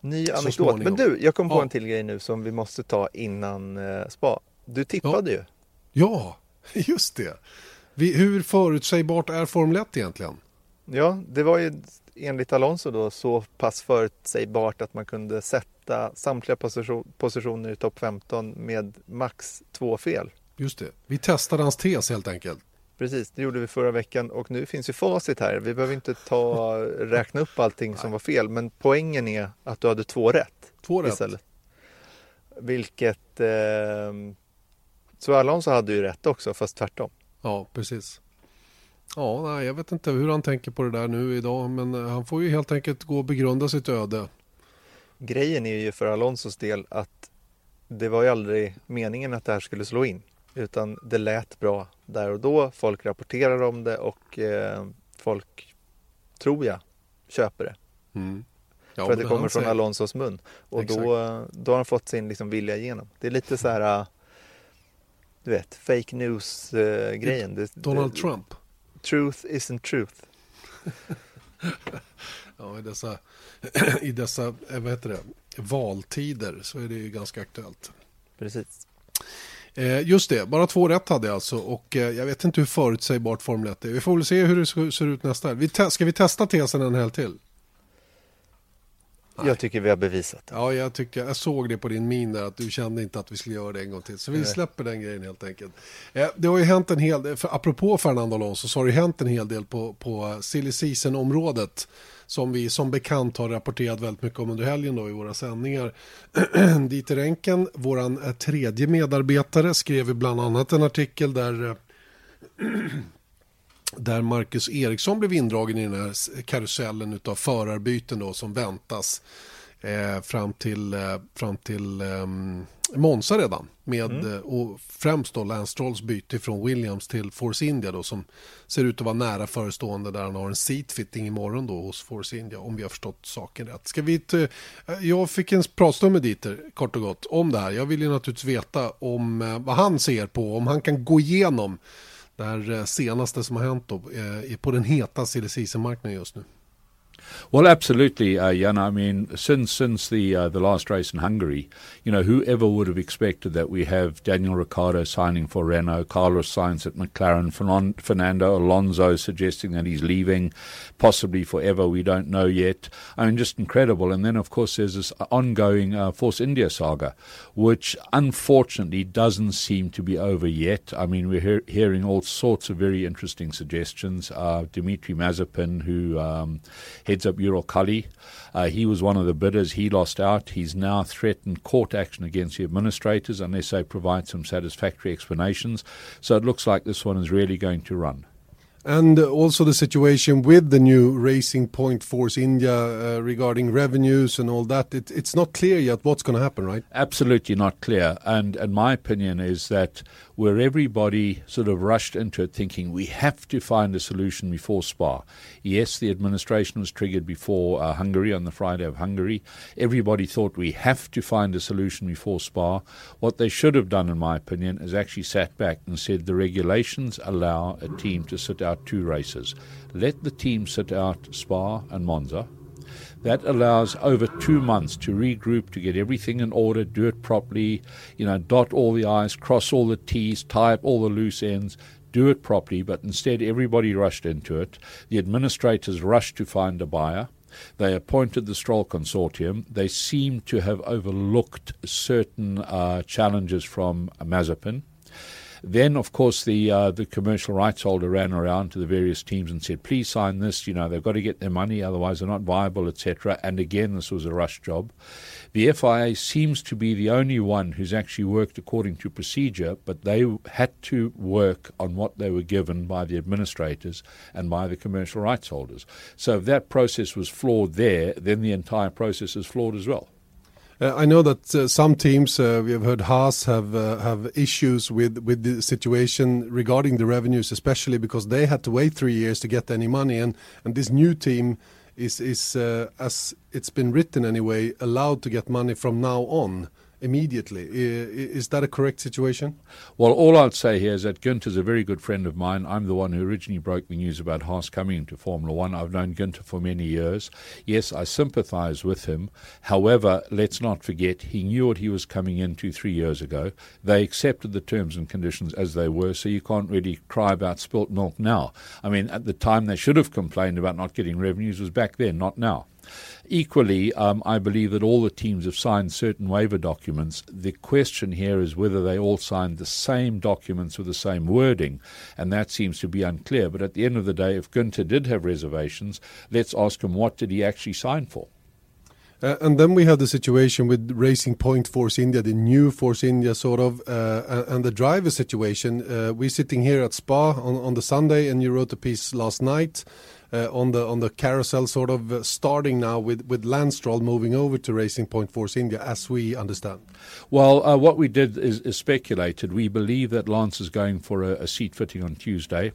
Ny anekdot. Men du, jag kom på Ja. en till grej nu som vi måste ta innan eh, spa. Du tippade ju. Ja, just det. Vi, hur förutsägbart är Formel 1 egentligen? Ja, det var ju enligt Alonso då så pass förutsägbart att man kunde sätta samtliga position, positioner i topp 15 med max två fel. Just det. Vi testade hans tes helt enkelt. Precis, det gjorde vi förra veckan och nu finns ju facit här. Vi behöver inte ta, räkna upp allting som var fel, men poängen är att du hade två rätt. Två rätt. istället. Vilket... Eh, så Alonso hade ju rätt också, fast tvärtom. Ja, precis. Ja, nej, jag vet inte hur han tänker på det där nu idag, men eh, han får ju helt enkelt gå och begrunda sitt öde. Grejen är ju för Alonsos del att det var ju aldrig meningen att det här skulle slå in. Utan det lät bra där och då. Folk rapporterar om det och eh, folk, tror jag, köper det. Mm. Ja, för att det kommer från Alonsos mun. Och Exakt. då, då har han fått sin liksom vilja igenom. Det är lite så här, äh, du vet, fake news-grejen. det, Donald det, Trump. Truth isn't truth. Ja, i dessa, i dessa eh, vad heter det, valtider så är det ju ganska aktuellt. Precis. Eh, just det, bara två rätt hade jag alltså och eh, jag vet inte hur förutsägbart Formel 1 är. Vi får väl se hur det ser ut nästa helg. Ska vi testa tesen en helg till? Jag tycker vi har bevisat det. Ja, jag, tycker, jag såg det på din min där att du kände inte att vi skulle göra det en gång till. Så vi Nej. släpper den grejen helt enkelt. Det har ju hänt en hel del, för apropå Fernando Alonso så har det hänt en hel del på, på silly season-området. Som vi som bekant har rapporterat väldigt mycket om under helgen då i våra sändningar. Dieter Enken, våran eh, tredje medarbetare, skrev bland annat en artikel där eh, där Marcus Eriksson blev indragen i den här karusellen av förarbyten då, som väntas eh, fram till, eh, fram till eh, Monza redan. Med, eh, och främst då Lance Strolls byte från Williams till Force India då, som ser ut att vara nära förestående där han har en seatfitting imorgon då hos Force India om vi har förstått saken rätt. Ska vi t- eh, jag fick en pratstund med Dieter kort och gott om det här. Jag vill ju naturligtvis veta om eh, vad han ser på, om han kan gå igenom det här senaste som har hänt då, på den heta silly season-marknaden just nu. Well, absolutely, uh, Jan. I mean, since since the uh, the last race in Hungary, you know, whoever would have expected that we have Daniel Ricciardo signing for Renault, Carlos Sainz at McLaren, Fernando Alonso suggesting that he's leaving, possibly forever. We don't know yet. I mean, just incredible. And then, of course, there's this ongoing uh, Force India saga, which unfortunately doesn't seem to be over yet. I mean, we're hear- hearing all sorts of very interesting suggestions. Uh, Dimitri Mazepin, who um, heads up Uralkali, uh, he was one of the bidders. He lost out. He's now threatened court action against the administrators unless they provide some satisfactory explanations. So it looks like this one is really going to run. And also the situation with the new Racing Point Force India uh, regarding revenues and all that. It, it's not clear yet what's going to happen, right? absolutely not clear. And and my opinion is that where everybody sort of rushed into it thinking we have to find a solution before Spa. Yes, the administration was triggered before uh, Hungary on the Friday of Hungary. Everybody thought we have to find a solution before Spa. What they should have done, in my opinion, is actually sat back and said the regulations allow a team to sit out two races. Let the team sit out Spa and Monza. That allows over two months to regroup, to get everything in order, do it properly, you know, dot all the I's, cross all the T's, tie up all the loose ends, do it properly. But instead, everybody rushed into it. The administrators rushed to find a buyer. They appointed the Stroll Consortium. They seem to have overlooked certain uh, challenges from Mazepin. Then, of course, the uh, the commercial rights holder ran around to the various teams and said, "Please sign this. You know, they've got to get their money, otherwise they're not viable, etc." And again, this was a rush job. The FIA seems to be the only one who's actually worked according to procedure, but they had to work on what they were given by the administrators and by the commercial rights holders. So, if that process was flawed there, then the entire process is flawed as well. Uh, I know that uh, some teams, uh, we have heard Haas have have issues with with the situation regarding the revenues, especially because they had to wait three years to get any money, and and this new team is is as it's been written anyway allowed to get money from now on immediately. Is that a correct situation? Well, all I'd say here is that Günther's a very good friend of mine. I'm the one who originally broke the news about Haas coming into Formula One. I've known Günther for many years. Yes, I sympathise with him. However, let's not forget he knew what he was coming into three years ago. They accepted the terms and conditions as they were, so you can't really cry about spilt milk now. I mean, at the time they should have complained about not getting revenues was back then, not now. Equally, um, I believe that all the teams have signed certain waiver documents. The question here is whether they all signed the same documents with the same wording, and that seems to be unclear. But at the end of the day, if Günther did have reservations, let's ask him what did he actually sign for? Uh, and then we have the situation with Racing Point Force India, the new Force India sort of, uh, and, and the driver situation. Uh, we're sitting here at Spa on, on the Sunday, and you wrote a piece last night uh, on the on the carousel, sort of uh, starting now with with Lance Stroll moving over to Racing Point Force India, as we understand. Well, uh, what we did is, is speculated. We believe that Lance is going for a, a seat fitting on Tuesday.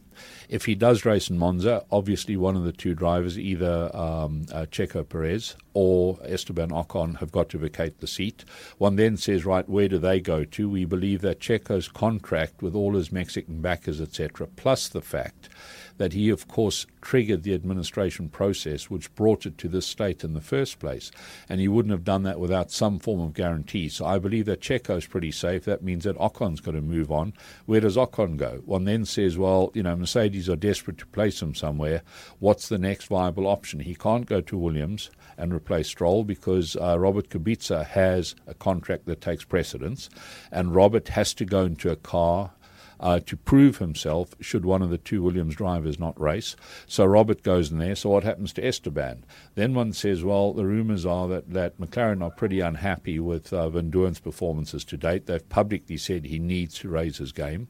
If he does race in Monza, obviously one of the two drivers, either um, uh, Checo Perez or Esteban Ocon, have got to vacate the seat. One then says, right, where do they go to? We believe that Checo's contract with all his Mexican backers, etc., plus the fact that he, of course, triggered the administration process which brought it to this state in the first place. And he wouldn't have done that without some form of guarantee. So I believe that Checo's pretty safe. That means that Ocon's got to move on. Where does Ocon go? One then says, well, you know, Mercedes are desperate to place him somewhere. What's the next viable option? He can't go to Williams and replace Stroll because uh, Robert Kubica has a contract that takes precedence, and Robert has to go into a car uh, to prove himself should one of the two Williams drivers not race. So Robert goes in there. So what happens to Esteban? Then one says, well, the rumours are that, that McLaren are pretty unhappy with uh, Van Doorn's performances to date. They've publicly said he needs to raise his game.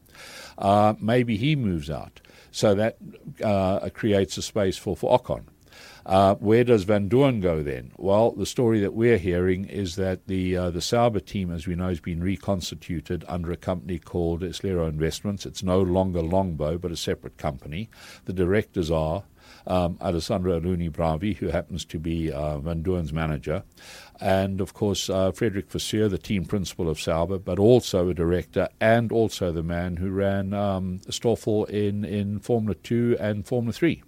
Uh, maybe he moves out. So that uh, creates a space for, for Ocon. Uh, where does Van Doorn go then? Well, the story that we're hearing is that the uh, the Sauber team, as we know, has been reconstituted under a company called Islero Investments. It's no longer Longbow, but a separate company. The directors are um, Alessandro Aluni Bravi, who happens to be uh, Van Doorn's manager, and of course uh, Frederick Vasseur, the team principal of Sauber, but also a director and also the man who ran um, Stoffel in, in Formula 2 and Formula 3.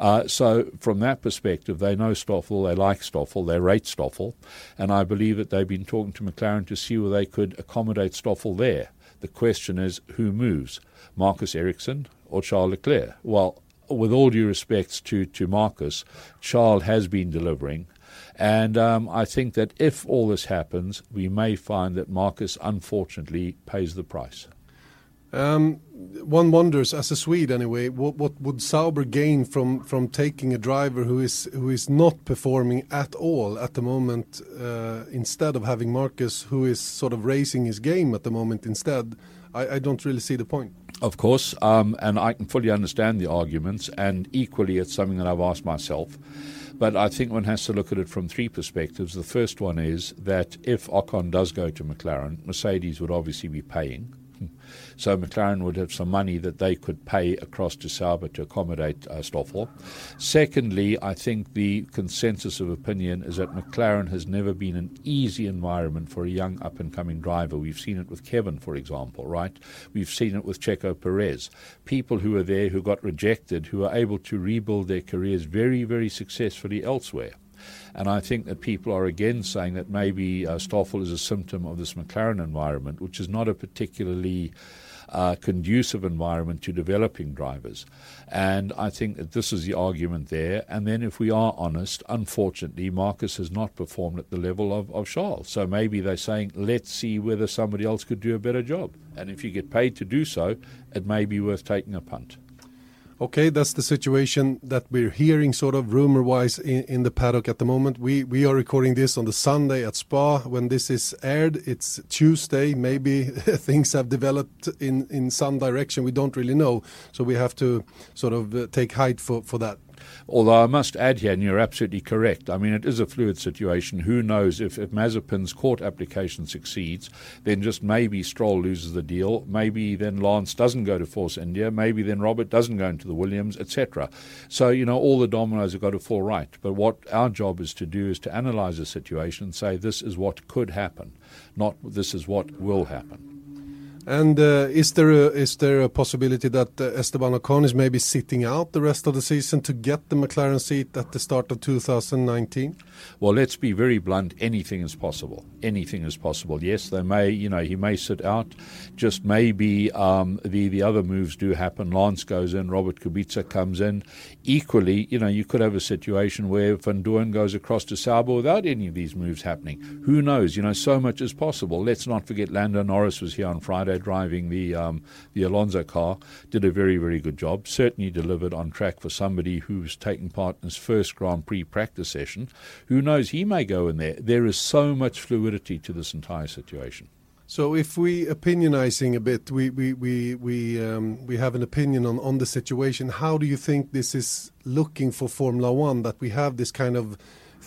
Uh, so, from that perspective, they know Stoffel, they like Stoffel, they rate Stoffel, and I believe that they've been talking to McLaren to see where they could accommodate Stoffel there. The question is who moves, Marcus Ericsson or Charles Leclerc? Well, with all due respects to, to Marcus, Charles has been delivering. And um, I think that if all this happens, we may find that Marcus unfortunately pays the price. Um, one wonders, as a Swede anyway, what, would Sauber gain from, from taking a driver who is who is not performing at all at the moment, uh, instead of having Marcus, who is sort of raising his game at the moment instead? I, I don't really see the point. Of course, um, and I can fully understand the arguments, and equally, it's something that I've asked myself. But I think one has to look at it from three perspectives. The first one is that if Ocon does go to McLaren, Mercedes would obviously be paying. So McLaren would have some money that they could pay across to Sauber to accommodate uh, Stoffel. Secondly, I think the consensus of opinion is that McLaren has never been an easy environment for a young up and coming driver. We've seen it with Kevin, for example, right? We've seen it with Checo Perez. People who were there who got rejected, who are able to rebuild their careers very, very successfully elsewhere. And I think that people are again saying that maybe uh, Stoffel is a symptom of this McLaren environment, which is not a particularly uh, conducive environment to developing drivers. And I think that this is the argument there. And then, if we are honest, unfortunately, Marcus has not performed at the level of, of Charles. So maybe they're saying, let's see whether somebody else could do a better job. And if you get paid to do so, it may be worth taking a punt. Okay, that's the situation that we're hearing, sort of rumor-wise, in, in, the paddock at the moment. We we are recording this on the Sunday at Spa. When this is aired, it's Tuesday. Maybe things have developed in in some direction. We don't really know, so we have to sort of uh, take height for for that. Although I must add here, and you're absolutely correct, I mean, it is a fluid situation. Who knows if, if Mazepin's court application succeeds, then just maybe Stroll loses the deal. Maybe then Lance doesn't go to Force India. Maybe then Robert doesn't go into the Williams, etc. So, you know, all the dominoes have got to fall right. But what our job is to do is to analyze the situation and say this is what could happen, not this is what will happen. And uh, is there a, is there a possibility that uh, Esteban Ocon is maybe sitting out the rest of the season to get the McLaren seat at the start of 2019? Well, let's be very blunt. Anything is possible. Anything is possible. Yes, they may. You know, he may sit out. Just maybe um, the the other moves do happen. Lance goes in. Robert Kubica comes in. Equally, you know, you could have a situation where Van Doorn goes across to Sauber without any of these moves happening. Who knows? You know, so much is possible. Let's not forget Lando Norris was here on Friday driving the um, the Alonso car. Did a very very good job. Certainly delivered on track for somebody who's taking part in his first Grand Prix practice session who knows, he may go in there. There is so much fluidity to this entire situation. So if we opinionizing a bit, we we we we um, we have an opinion on on the situation. How do you think this is looking for Formula One? That we have this kind of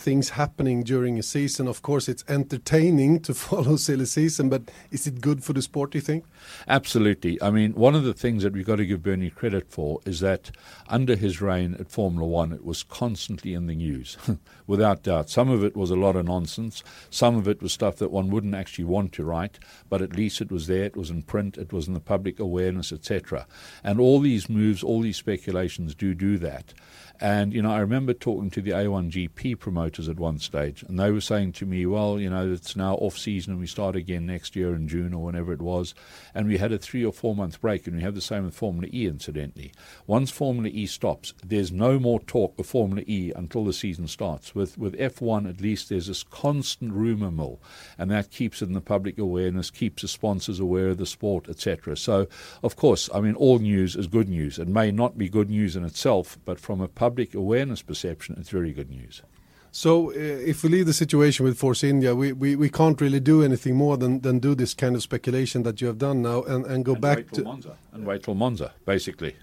things happening during a season. Of course, it's entertaining to follow silly season, but is it good for the sport? Do you think? Absolutely. I mean, one of the things that we've got to give Bernie credit for is that under his reign at Formula One, it was constantly in the news, without doubt. Some of it was a lot of nonsense. Some of it was stuff that one wouldn't actually want to write, but at least it was there. It was in print. It was in the public awareness, etc. And all these moves, all these speculations do do that. And, you know, I remember talking to the A1GP promoters at one stage, and they were saying to me, well, you know, it's now off season and we start again next year in June or whenever it was. And we had a three or four month break, and we have the same with Formula E, incidentally. Once Formula E stops, there's no more talk of Formula E until the season starts. With, with F1, at least, there's this constant rumour mill, and that keeps it in the public awareness, keeps the sponsors aware of the sport, etc. So, of course, I mean, all news is good news. It may not be good news in itself, but from a public awareness perception, it's very good news. So, uh, if we leave the situation with Force India, we, we, we can't really do anything more than, than do this kind of speculation that you have done now and, and go and back to. Monza. And wait till Monza, basically.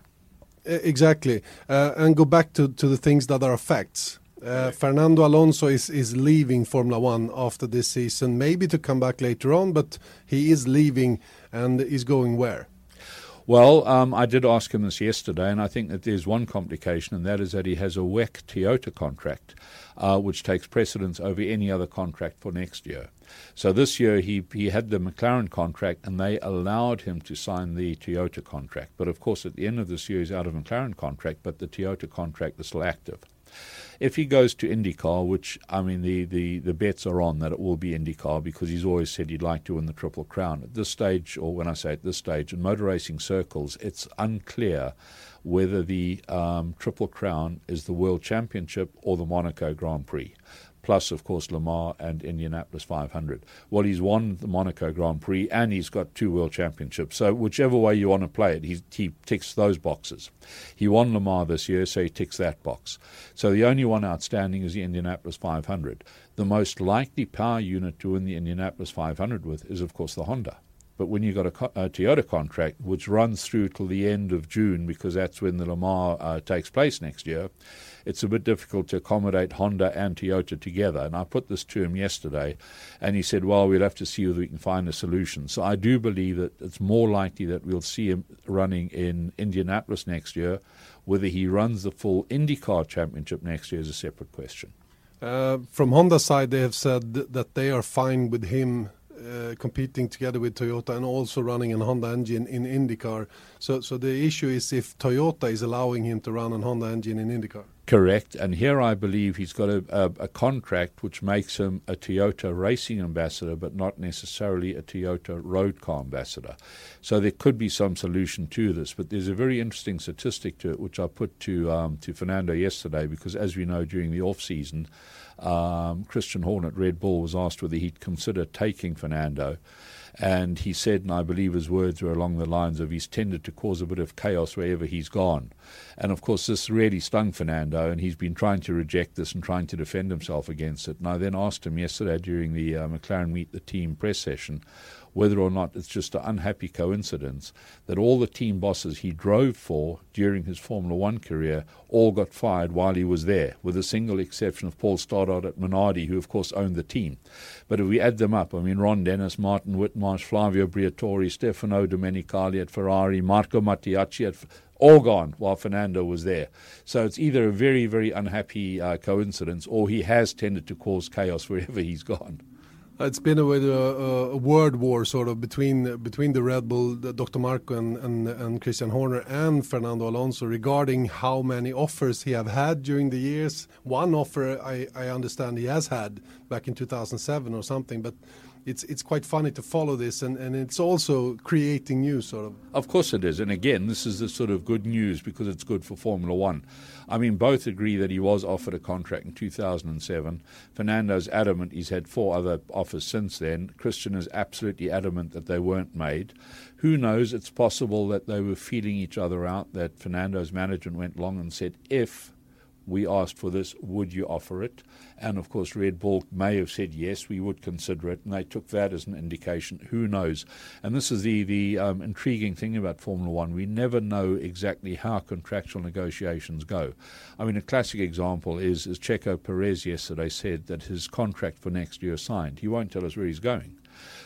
Exactly. Uh, and go back to, to the things that are facts. Uh, Fernando Alonso is, is leaving Formula One after this season, maybe to come back later on, but he is leaving and is going where? Well, um, I did ask him this yesterday, and I think that there's one complication, and that is that he has a WEC Toyota contract, uh, which takes precedence over any other contract for next year. So this year he, he had the McLaren contract, and they allowed him to sign the Toyota contract. But of course, at the end of this year, he's out of McLaren contract, but the Toyota contract is still active. If he goes to IndyCar, which I mean the, the, the bets are on that it will be IndyCar because he's always said he'd like to win the Triple Crown. At this stage, or when I say at this stage, in motor racing circles, it's unclear whether the um, Triple Crown is the World Championship or the Monaco Grand Prix plus, of course, Le Mans and Indianapolis 500. Well, he's won the Monaco Grand Prix and he's got two World Championships. So, whichever way you want to play it, he, he ticks those boxes. He won Le Mans this year, so he ticks that box. So, the only one outstanding is the Indianapolis 500. The most likely power unit to win the Indianapolis 500 with is, of course, the Honda. But when you've got a, a, Toyota contract, which runs through till the end of June, because that's when the Le Mans uh, takes place next year, it's a bit difficult to accommodate Honda and Toyota together. And I put this to him yesterday, and he said, well, we'll have to see whether we can find a solution. So I do believe that it's more likely that we'll see him running in Indianapolis next year. Whether he runs the full IndyCar championship next year is a separate question. Uh, from Honda's side, they have said that they are fine with him uh, competing together with Toyota and also running an Honda engine in IndyCar. So, so the issue is if Toyota is allowing him to run an Honda engine in IndyCar. Correct. And here I believe he's got a, a, a, contract which makes him a Toyota racing ambassador, but not necessarily a Toyota road car ambassador. So there could be some solution to this. But there's a very interesting statistic to it, which I put to, um, to Fernando yesterday, because as we know, during the off season, um, Christian Horner at Red Bull was asked whether he'd consider taking Fernando. And he said, and I believe his words were along the lines of he's tended to cause a bit of chaos wherever he's gone. And of course, this really stung Fernando, and he's been trying to reject this and trying to defend himself against it. And I then asked him yesterday during the uh, McLaren Meet the Team press session whether or not it's just an unhappy coincidence that all the team bosses he drove for during his Formula One career all got fired while he was there, with a single exception of Paul Stoddart at Minardi, who of course owned the team. But if we add them up, I mean, Ron Dennis, Martin Whitmarsh, Flavio Briatore, Stefano Domenicali at Ferrari, Marco Mattiacci at all gone while Fernando was there. So it's either a very, very unhappy uh, coincidence or he has tended to cause chaos wherever he's gone. It's been a, a, a, word war sort of between between the Red Bull, the Dr. Marco and, and, and Christian Horner and Fernando Alonso regarding how many offers he have had during the years. One offer I, I understand he has had back in 2007 or something, but it's it's quite funny to follow this, and, and it's also creating news, sort of. Of course it is, and again, this is the sort of good news because it's good for Formula One. I mean, both agree that he was offered a contract in 2007. Fernando's adamant he's had four other offers since then. Christian is absolutely adamant that they weren't made. Who knows? It's possible that they were feeling each other out. That Fernando's management went long and said, if we asked for this, would you offer it? And of course, Red Bull may have said yes, we would consider it, and they took that as an indication. Who knows? And this is the the um, intriguing thing about Formula One. We never know exactly how contractual negotiations go. I mean, a classic example is, is Checo Perez yesterday said that his contract for next year signed. He won't tell us where he's going.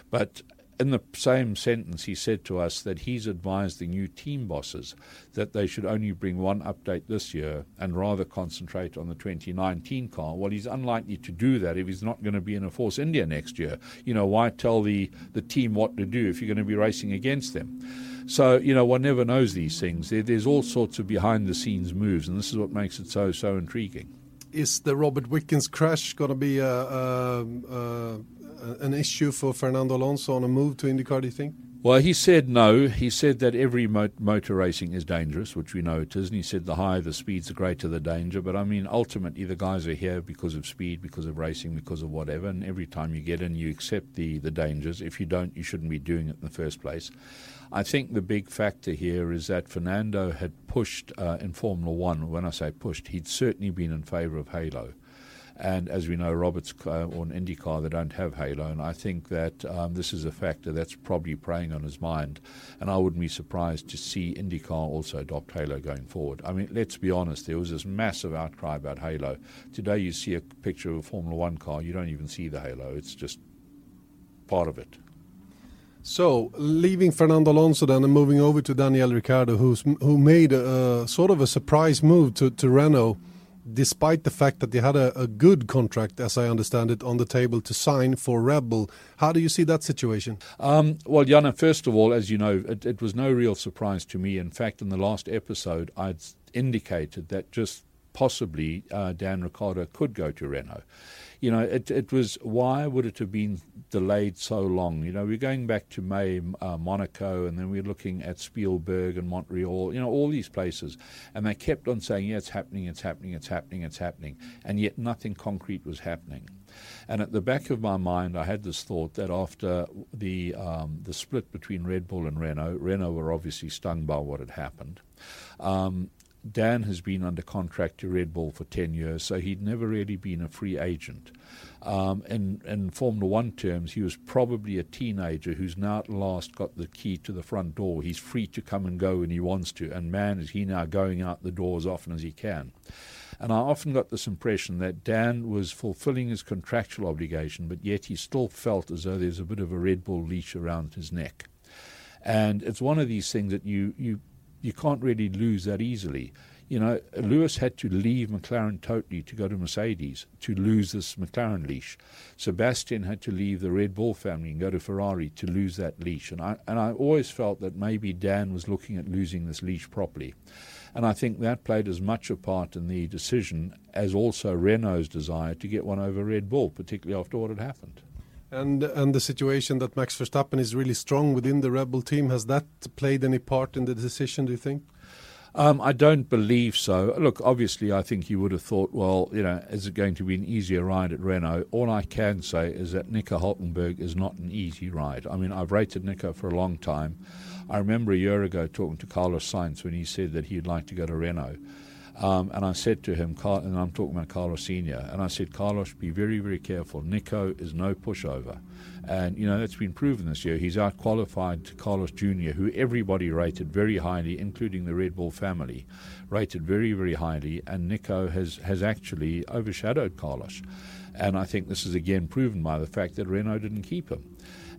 But in the same sentence, he said to us that he's advised the new team bosses that they should only bring one update this year and rather concentrate on the 2019 car. Well, he's unlikely to do that if he's not going to be in a Force India next year. You know, why tell the, the team what to do if you're going to be racing against them? So, you know, one never knows these things. There, there's all sorts of behind the scenes moves, and this is what makes it so, so intriguing. Is the Robert Wickens crash going to be a, a, a an issue for Fernando Alonso on a move to IndyCar, do you think? Well, he said no. He said that every motor racing is dangerous, which we know it is. And he said the higher the speeds, the greater the danger. But I mean, ultimately, the guys are here because of speed, because of racing, because of whatever. And every time you get in, you accept the, the dangers. If you don't, you shouldn't be doing it in the first place. I think the big factor here is that Fernando had pushed uh, in Formula One. When I say pushed, he'd certainly been in favour of Halo. And as we know, Roberts uh, or an IndyCar, they don't have Halo. And I think that um, this is a factor that's probably preying on his mind. And I wouldn't be surprised to see IndyCar also adopt Halo going forward. I mean, let's be honest, there was this massive outcry about Halo. Today, you see a picture of a Formula One car, you don't even see the Halo, it's just part of it. So, leaving Fernando Alonso then and moving over to Daniel Ricciardo, who's, who made a, sort of a surprise move to, to Renault despite the fact that they had a, a, good contract, as I understand it, on the table to sign for Red Bull. How do you see that situation? Um, well, Jana, first of all, as you know, it, it, was no real surprise to me. In fact, in the last episode, I'd indicated that just possibly uh, Dan Ricciardo could go to Renault you know, it, it was why would it have been delayed so long? You know, we're going back to May, uh, Monaco, and then we're looking at Spielberg and Montreal, you know, all these places. And they kept on saying, yeah, it's happening, it's happening, it's happening, it's happening. And yet nothing concrete was happening. And at the back of my mind, I had this thought that after the um, the split between Red Bull and Renault, Renault were obviously stung by what had happened. Um, Dan has been under contract to Red Bull for 10 years, so he'd never really been a free agent. Um, in, in Formula One terms, he was probably a teenager who's now at last got the key to the front door. He's free to come and go when he wants to, and man, is he now going out the door as often as he can. And I often got this impression that Dan was fulfilling his contractual obligation, but yet he still felt as though there's a bit of a Red Bull leash around his neck. And it's one of these things that you, you you can't really lose that easily. You know, Lewis had to leave McLaren totally to go to Mercedes to lose this McLaren leash. Sebastian had to leave the Red Bull family and go to Ferrari to lose that leash. And I and I always felt that maybe Dan was looking at losing this leash properly. And I think that played as much a part in the decision as also Renault's desire to get one over Red Bull, particularly after what had happened. And and the situation that Max Verstappen is really strong within the Red Bull team has that played any part in the decision? Do you think? Um, I don't believe so. Look, obviously, I think you would have thought, well, you know, is it going to be an easier ride at Renault? All I can say is that Nico Hulkenberg is not an easy ride. I mean, I've rated Nico for a long time. I remember a year ago talking to Carlos Sainz when he said that he'd like to go to Renault. Um, and I said to him, and I'm talking about Carlos Senior, and I said, Carlos, be very, very careful. Nico is no pushover. And, you know, that's been proven this year. He's out qualified Carlos Jr., who everybody rated very highly, including the Red Bull family, rated very, very highly. And Nico has, has actually overshadowed Carlos. And I think this is again proven by the fact that Renault didn't keep him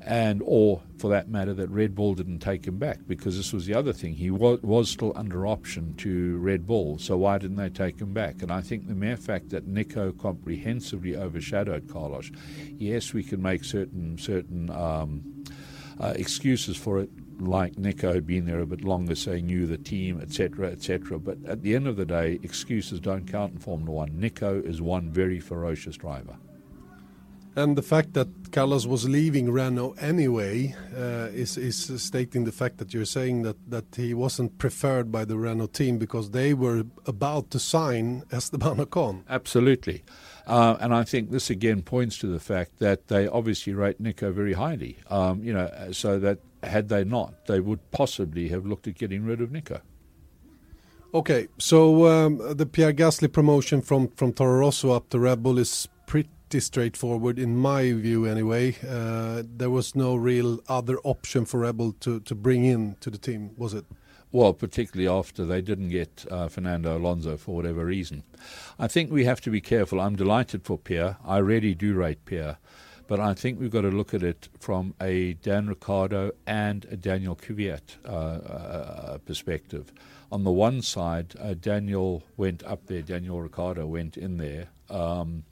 and or for that matter that Red Bull didn't take him back because this was the other thing he was, was still under option to Red Bull so why didn't they take him back and I think the mere fact that Nico comprehensively overshadowed Carlos yes we can make certain certain um, uh, excuses for it like Nico had been there a bit longer, so he knew the team, etc., etc. But at the end of the day, excuses don't count in Formula One. Nico is one very ferocious driver. And the fact that Carlos was leaving Renault anyway uh, is is stating the fact that you're saying that that he wasn't preferred by the Renault team because they were about to sign Esteban Ocon. Absolutely, uh, and I think this again points to the fact that they obviously rate Nico very highly. Um, you know, so that had they not, they would possibly have looked at getting rid of Nico. Okay, so um, the Pierre Gasly promotion from from Toro Rosso up to Red Bull is pretty straightforward in my view anyway. Uh, there was no real other option for Red Bull to, to bring in to the team, was it? Well, particularly after they didn't get uh, Fernando Alonso for whatever reason. I think we have to be careful. I'm delighted for Pierre. I really do rate Pierre. But I think we've got to look at it from a Dan Ricciardo and a Daniel Kvyat uh, uh, perspective. On the one side, uh, Daniel went up there, Daniel Ricciardo went in there. Um,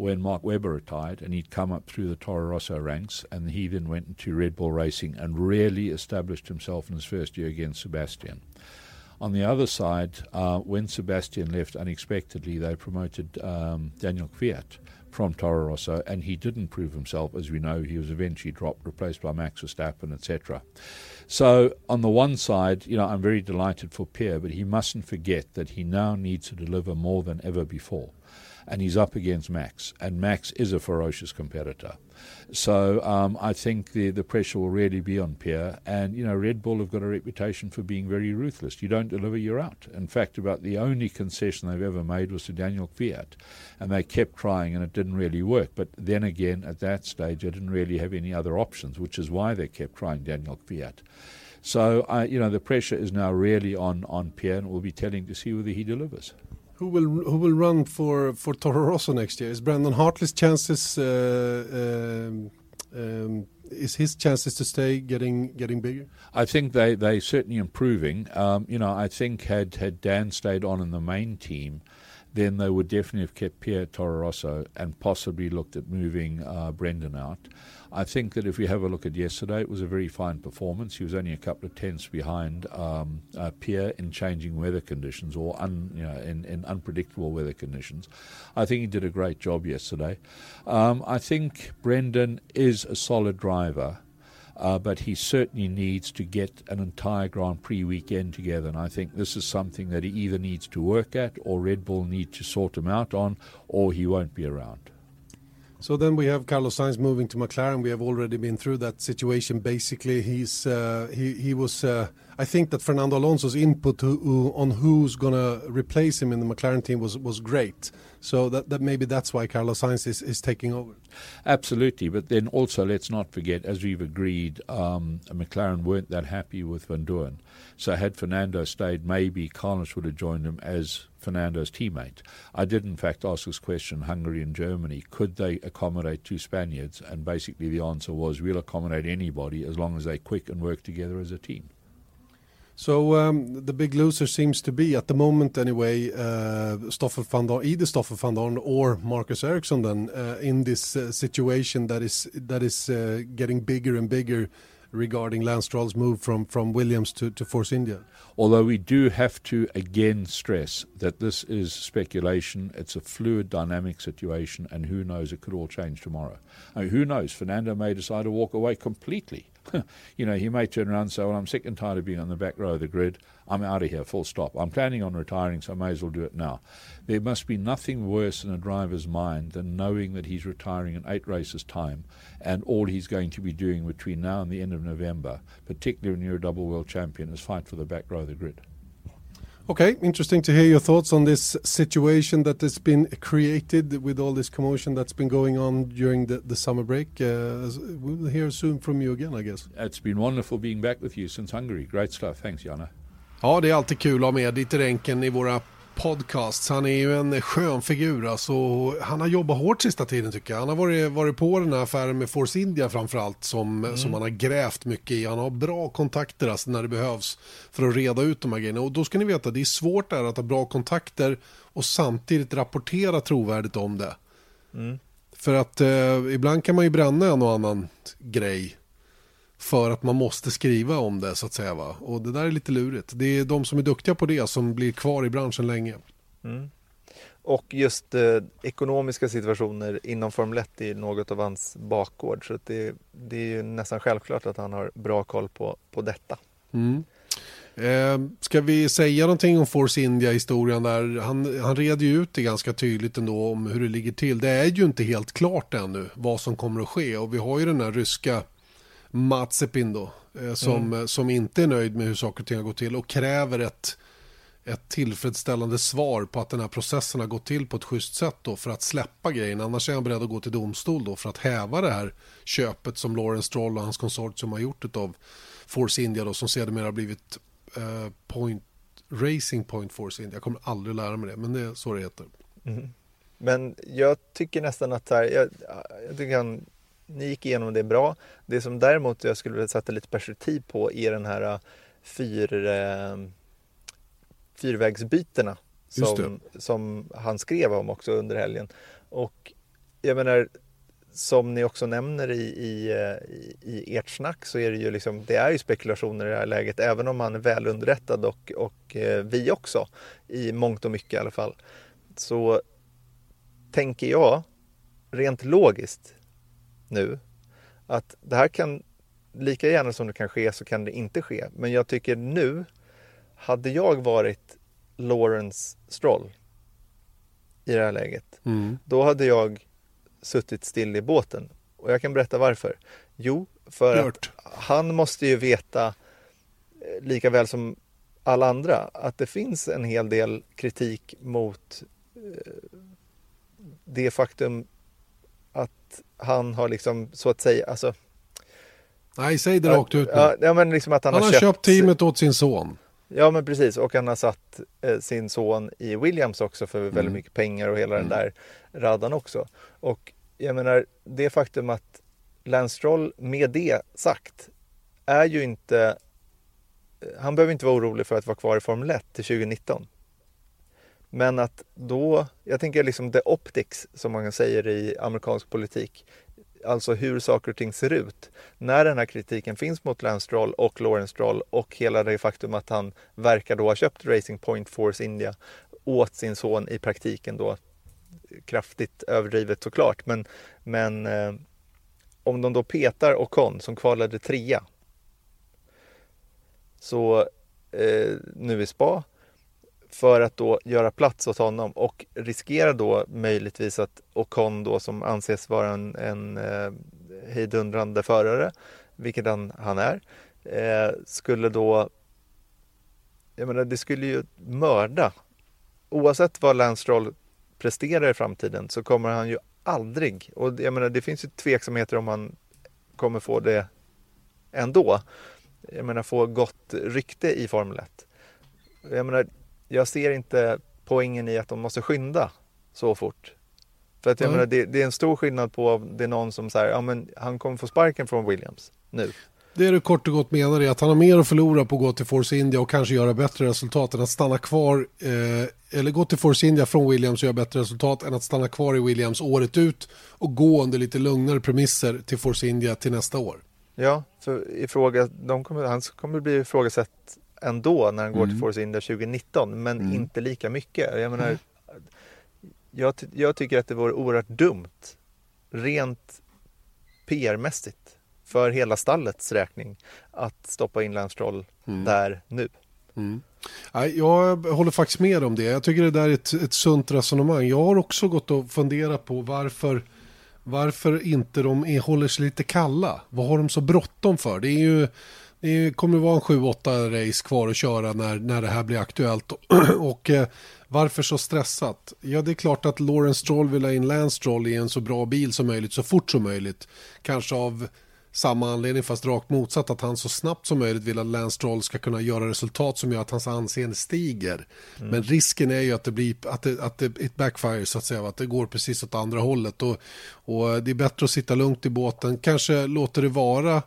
when Mark Webber retired, and he'd come up through the Toro Rosso ranks, and he then went into Red Bull Racing and really established himself in his first year against Sebastian. On the other side, uh, when Sebastian left unexpectedly, they promoted um, Daniel Kvyat from Toro Rosso, and he didn't prove himself. As we know, he was eventually dropped, replaced by Max Verstappen, etc. So, on the one side, you know, I'm very delighted for Pierre, but he mustn't forget that he now needs to deliver more than ever before and he's up against Max, and Max is a ferocious competitor. So um, I think the the pressure will really be on Pierre, and you know Red Bull have got a reputation for being very ruthless. You don't deliver, you're out. In fact, about the only concession they've ever made was to Daniel Kvyat, and they kept trying, and it didn't really work. But then again, at that stage, they didn't really have any other options, which is why they kept trying Daniel Kvyat. So, you know, the pressure is now really on, on Pierre, and we'll be telling to see whether he delivers. Who will who will run for for Toro Rosso next year? Is Brandon Hartley's chances uh, um, um, is his chances to stay getting getting bigger? I think they they certainly improving. Um, you know, I think had had Dan stayed on in the main team, then they would definitely have kept Pierre Toro Rosso and possibly looked at moving uh, Brendan out. I think that if we have a look at yesterday, it was a very fine performance. He was only a couple of tenths behind um, uh, Pierre in changing weather conditions or un, you know, in, in, unpredictable weather conditions. I think he did a great job yesterday. Um, I think Brendan is a solid driver. Uh, but he certainly needs to get an entire Grand Prix weekend together. And I think this is something that he either needs to work at, or Red Bull need to sort him out on, or he won't be around. So then we have Carlos Sainz moving to McLaren. We have already been through that situation. Basically, he's uh, he he was. Uh, I think that Fernando Alonso's input to, on who's going to replace him in the McLaren team was was great. So that, that maybe that's why Carlos Sainz is, is taking over. Absolutely, but then also let's not forget, as we've agreed, um, McLaren weren't that happy with Van Vandoorne. So had Fernando stayed, maybe Carlos would have joined him as Fernando's teammate. I did, in fact, ask this question Hungary and Germany could they accommodate two Spaniards? And basically, the answer was we'll accommodate anybody as long as they're quick and work together as a team. So um, the big loser seems to be, at the moment anyway, uh, Stoffel van Dorn, either Stoffel van Dorn or Marcus Ericsson. Then uh, in this uh, situation that is that is uh, getting bigger and bigger regarding Lance Stroll's move from, from Williams to, to Force India. Although we do have to again stress that this is speculation, it's a fluid dynamic situation, and who knows, it could all change tomorrow. I mean, who knows, Fernando may decide to walk away completely. you know, he may turn around and say, Well, I'm sick and tired of being on the back row of the grid. I'm out of here, full stop. I'm planning on retiring, so I may as well do it now. There must be nothing worse in a driver's mind than knowing that he's retiring in eight races' time and all he's going to be doing between now and the end of November, particularly when you're a double world champion, is fight for the back row of the grid. Okay, interesting to hear your thoughts on this situation that has been created with all this commotion that's been going on during the, the summer break. Uh, we'll hear soon from you again, I guess. It's been wonderful being back with you since Hungary. Great stuff. Thanks, Jana. Ja, det är alltid kul att ha med Dieter Enken i våra podcasts. Han är ju en skön figur. Alltså, han har jobbat hårt sista tiden tycker jag. Han har varit, varit på den här affären med Force India framförallt som, mm. som han har grävt mycket i. Han har bra kontakter alltså, när det behövs för att reda ut de här grejerna. Och då ska ni veta, det är svårt där att ha bra kontakter och samtidigt rapportera trovärdigt om det. Mm. För att eh, ibland kan man ju bränna en och annan grej för att man måste skriva om det så att säga. Va? Och det där är lite lurigt. Det är de som är duktiga på det som blir kvar i branschen länge. Mm. Och just eh, ekonomiska situationer inom Formel 1 är något av hans bakgård. Så det, det är ju nästan självklart att han har bra koll på, på detta. Mm. Eh, ska vi säga någonting om Force India-historien där? Han, han red ju ut det ganska tydligt ändå om hur det ligger till. Det är ju inte helt klart ännu vad som kommer att ske och vi har ju den här ryska Matsepin då, eh, som, mm. som inte är nöjd med hur saker och ting har gått till och kräver ett, ett tillfredsställande svar på att den här processen har gått till på ett schysst sätt då för att släppa grejen. Annars är han beredd att gå till domstol då för att häva det här köpet som Lawrence Stroll och hans konsortium har gjort av Force India då som sedermera har blivit eh, Point Racing Point Force India. Jag kommer aldrig lära mig det, men det är så det heter. Mm. Men jag tycker nästan att här, jag, jag tycker han ni gick igenom det bra. Det som däremot jag skulle vilja sätta lite perspektiv på är den här äh, fyr, eh, fyrvägsbytena som, som han skrev om också under helgen. Och jag menar, som ni också nämner i, i, äh, i, i ert snack så är det ju liksom, det är ju spekulationer i det här läget, även om man är välunderrättad och, och vi också, i mångt och mycket i alla fall. Så tänker jag, rent logiskt, nu att det här kan lika gärna som det kan ske så kan det inte ske. Men jag tycker nu, hade jag varit Lawrence Stroll i det här läget, mm. då hade jag suttit still i båten. Och jag kan berätta varför. Jo, för Gjort. att han måste ju veta, eh, lika väl som alla andra, att det finns en hel del kritik mot eh, det faktum att han har liksom så att säga, alltså Nej, säg det rakt ut nu. Ja, men liksom att han, han har, köpt, köpt teamet åt sin son. Ja, men precis. Och han har satt eh, sin son i Williams också för väldigt mm. mycket pengar och hela mm. den där raddan också. Och jag menar, det faktum att Lance Stroll med det sagt är ju inte... Han behöver inte vara orolig för att vara kvar i Formel 1 till 2019. Men att då, jag tänker liksom the optics som man säger i amerikansk politik, alltså hur saker och ting ser ut. När den här kritiken finns mot Lance Stroll och Lawrence Stroll och hela det faktum att han verkar då ha köpt Racing Point Force India åt sin son i praktiken då kraftigt överdrivet såklart. Men, men eh, om de då petar Ocon som kvalade trea så eh, nu i spa för att då göra plats åt honom och riskera då möjligtvis att Ocon då som anses vara en, en eh, hejdundrande förare, vilket han, han är, eh, skulle då... Jag menar, det skulle ju mörda. Oavsett vad Lance Stroll presterar i framtiden så kommer han ju aldrig, och jag menar det finns ju tveksamheter om han kommer få det ändå. Jag menar få gott rykte i Formel 1. Jag menar, jag ser inte poängen i att de måste skynda så fort. För att jag mm. menar, det, det, är en stor skillnad på om det är någon som säger, ja men han kommer få sparken från Williams nu. Det du kort och gott menar är att han har mer att förlora på att gå till Force India och kanske göra bättre resultat än att stanna kvar, eh, eller gå till Force India från Williams och göra bättre resultat än att stanna kvar i Williams året ut och gå under lite lugnare premisser till Force India till nästa år. Ja, för ifråga, de kommer, han kommer bli ifrågasatt ändå när han går mm. till Force India 2019 men mm. inte lika mycket. Jag menar, jag, jag, tycker att det vore oerhört dumt rent PR-mässigt för hela stallets räkning att stoppa in Lance Stroll mm. där nu. Mm. Jag håller faktiskt med om det. Jag tycker det där är ett, ett sunt resonemang. Jag har också gått och funderat på varför varför inte de håller sig lite kalla. Vad har de så bråttom för? Det är ju Det kommer att vara en 7-8 race kvar att köra när, när det här blir aktuellt. och eh, varför så stressat? Ja, det är klart att Lawrence Stroll vill ha in Lance Stroll i en så bra bil som möjligt, så fort som möjligt. Kanske av samma anledning fast rakt motsatt att han så snabbt som möjligt vill att Lance Stroll ska kunna göra resultat som gör att hans anseende stiger. Mm. Men risken är ju att det blir att det, att det it backfire så att säga, att det går precis åt andra hållet och, och det är bättre att sitta lugnt i båten, kanske låter det vara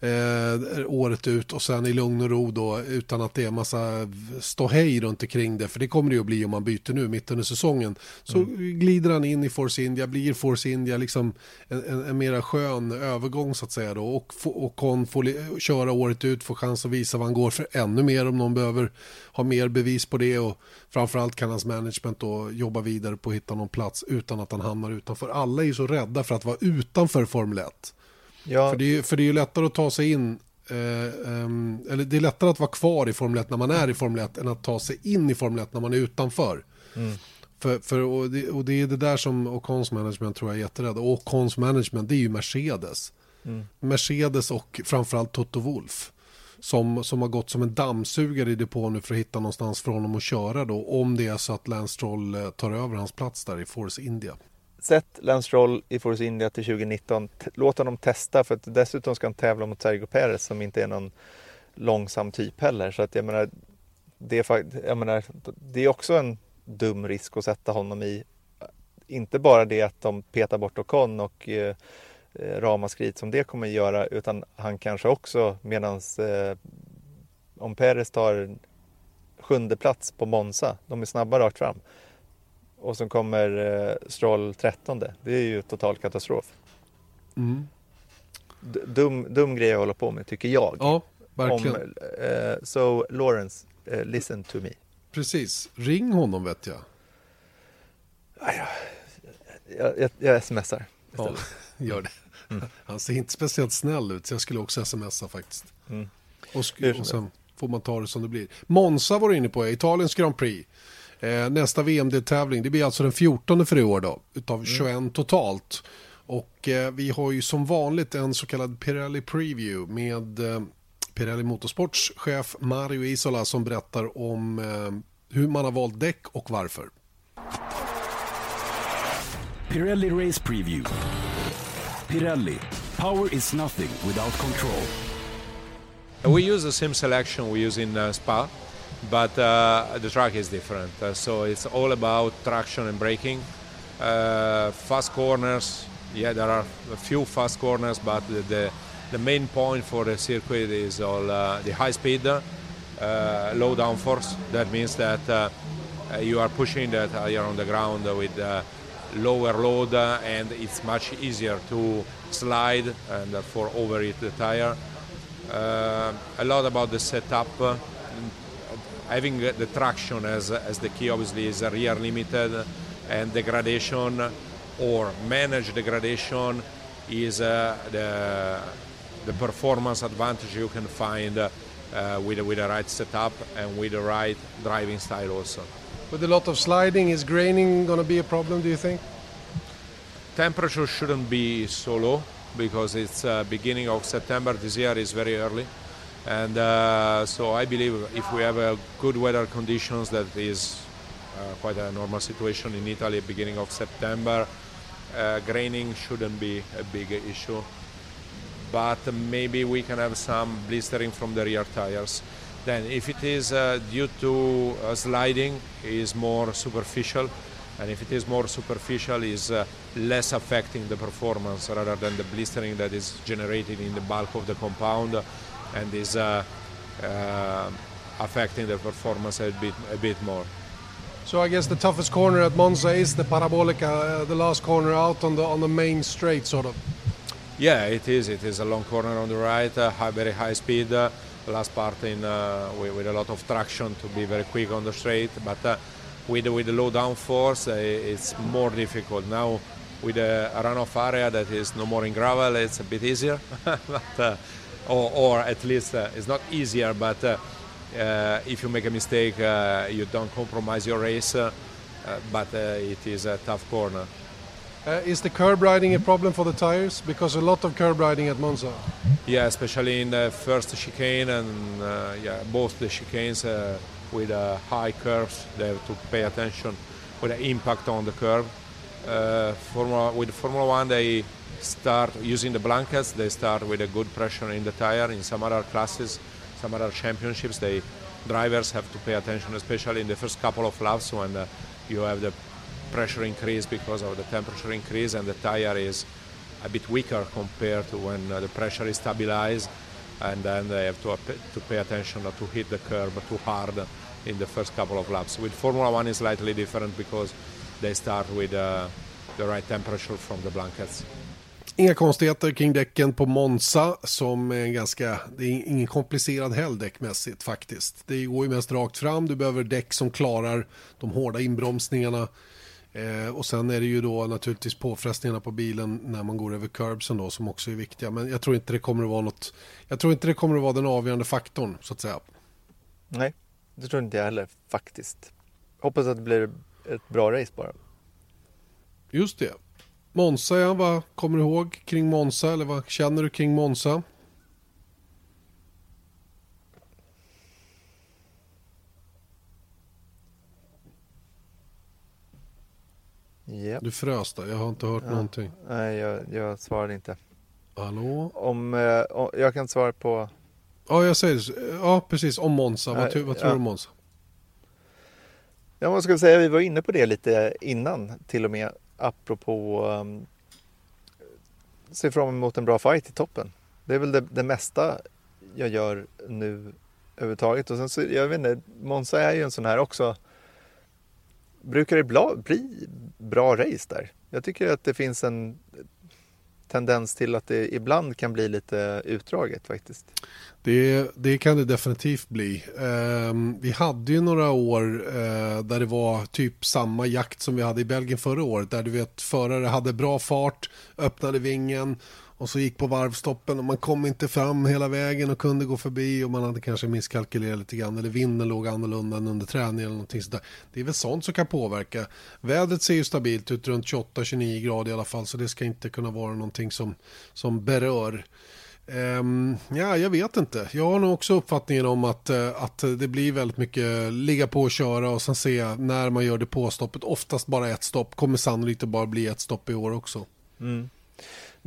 eh, året ut och sen i lugn och ro då utan att det är massa ståhej runt omkring det. För det kommer det ju att bli om man byter nu mitt under säsongen. Så mm. glider han in i Force India, blir Force India liksom en, en, en mera skön övergång så att säga då. Och, och Con får köra året ut, får chans att visa vad han går för ännu mer om någon behöver ha mer bevis på det. Och framförallt kan hans management då jobba vidare på att hitta någon plats utan att han hamnar utanför. Alla är ju så rädda för att vara utanför Formel 1. Ja. För, det är, för det är ju lättare att ta sig in, eh, um, eller det är lättare att vara kvar i Formel 1 när man är i Formel 1 än att ta sig in i Formel 1 när man är utanför. Mm. För, för, och, det, och det är det där som Ocons management tror jag är jätterädda. Och Ocons management det är ju Mercedes. Mm. Mercedes och framförallt Toto Wolf. Som, som har gått som en dammsugare i depån nu för att hitta någonstans för honom att köra då. Om det är så att Lance Stroll eh, tar över hans plats där i Force India. Sätt Lance Stroll i Force India till 2019. Låt honom testa för att dessutom ska han tävla mot Sergio Perez som inte är någon långsam typ heller. Så att jag menar, det är, jag menar, det är också en dum risk att sätta honom i. Inte bara det att de petar bort Ocon och eh, eh ramaskrit som det kommer att göra utan han kanske också medans eh, om Perez tar sjunde plats på Monza, de är snabba rakt fram och så kommer eh, Stroll 13. Det är ju total katastrof. Mm. Dum, dum grej att hålla på med tycker jag. Ja, verkligen. Om, eh, so Lawrence, eh, listen to me. Precis, ring honom vet jag. Jag, jag, jag, jag smsar Ja, gör det. Mm. Han ser inte speciellt snäll ut så jag skulle också smsa faktiskt. Mm. Och, och sen får man ta det som det blir. Monza var du inne på, Italiens Grand Prix. Eh, nästa VM-deltävling, det blir alltså den 14 för i år då, utav 21 mm. totalt. Och eh, vi har ju som vanligt en så kallad Pirelli Preview med eh, Pirelli Motorsports chef Mario Isola som berättar om eh, hur man har valt däck och varför. Pirelli Race Preview. Pirelli. Power is nothing without control. We use the same selection we use in uh, Spa. But uh, the track is different. Uh, so it's all about traction and braking. Uh, fast corners, yeah, there are a few fast corners, but the, the, the main point for the circuit is all uh, the high speed, uh, low downforce. That means that uh, you are pushing that you're on the ground with lower load and it's much easier to slide and for overheat the tire. a lot about the setup having the traction as, as the key obviously is rear limited and degradation or manage degradation is uh, the, the performance advantage you can find uh, with, with the right setup and with the right driving style also. With a lot of sliding, is graining going to be a problem, do you think? Temperature shouldn't be so low because it's uh, beginning of September this year is very early and uh, so I believe if we have good weather conditions, that is uh, quite a normal situation in Italy, beginning of September, uh, graining shouldn't be a big issue. But maybe we can have some blistering from the rear tires. Then, if it is uh, due to uh, sliding, is more superficial, and if it is more superficial, is uh, less affecting the performance rather than the blistering that is generated in the bulk of the compound and is uh, uh, affecting the performance a bit, a bit more. So I guess the toughest corner at Monza is the Parabolica, uh, the last corner out on the on the main straight, sort of. Yeah, it is. It is a long corner on the right, uh, high, very high speed. Uh, last part in uh, with, with, a lot of traction to be very quick on the straight, but uh, with with the low downforce, it's more difficult now. With a runoff area that is no more in gravel, it's a bit easier. but or, or at least uh, it's not easier, but uh, uh, if you make a mistake, you don't compromise your race. but it is a tough corner. Uh, is the curb riding a problem for the tires? Because a lot of curb riding at Monza. Yeah, especially in the first chicane and uh, yeah, both the chicanes uh, with uh, high curves. They have to pay attention with the impact on the curve. Uh, Formula, with Formula One, they start using the blankets. They start with a good pressure in the tire. In some other classes, some other championships, they drivers have to pay attention, especially in the first couple of laps when uh, you have the pressure increase because of the temperature increase and the tire is a bit weaker compared to when uh, the pressure is stabilized and then they have to, to pay attention not to hit the curb too hard in the first couple of laps. With Formula One is slightly different because they start with uh, the right temperature from the blankets. Inga konstigheter kring däcken på Monza som är en ganska, det är ingen komplicerad helg däckmässigt faktiskt. Det går ju mest rakt fram, du behöver däck som klarar de hårda inbromsningarna. Eh, och sen är det ju då naturligtvis påfrestningarna på bilen när man går över curbsen då som också är viktiga. Men jag tror inte det kommer att vara något, jag tror inte det kommer att vara den avgörande faktorn så att säga. Nej, det tror inte jag heller faktiskt. Hoppas att det blir ett bra race bara. Just det. Monza, ja, vad kommer du ihåg kring Monza eller vad känner du kring Monza? Ja. Du frös där, jag har inte hört Ja. någonting. Nej, jag, jag svarade inte. Hallå? Om, eh, om, jag kan svara på... Ja, jag säger. Ja, precis. Om Monza. Vad, vad tror ja. du om Monza? Jag måste säga, vi var inne på det lite innan till och med. Apropå um, se fram emot en bra fight i toppen. Det är väl det, det mesta jag gör nu överhuvudtaget. Och sen så, jag vet inte, Monza är ju en sån här också. Brukar det bla, bli bra race där? Jag tycker att det finns en tendens till att det ibland kan bli lite utdraget faktiskt. Det, det kan det definitivt bli. Ehm, vi hade ju några år eh, där det var typ samma jakt som vi hade i Belgien förra året. Där du vet förare hade bra fart, öppnade vingen och så gick på varvstoppen och man kom inte fram hela vägen och kunde gå förbi och man hade kanske misskalkylerat lite grann eller vinden låg annorlunda än under träning eller någonting sådär. Det är väl sånt som kan påverka. Vädret ser ju stabilt ut runt 28-29 grader i alla fall så det ska inte kunna vara någonting som, som berör. Um, ja, jag vet inte. Jag har nog också uppfattningen om att, eh, att det blir väldigt mycket ligga på och köra och sen se när man gör det påstoppet. Oftast bara ett stopp. Kommer sannolikt att bara bli ett stopp i år också. Mm.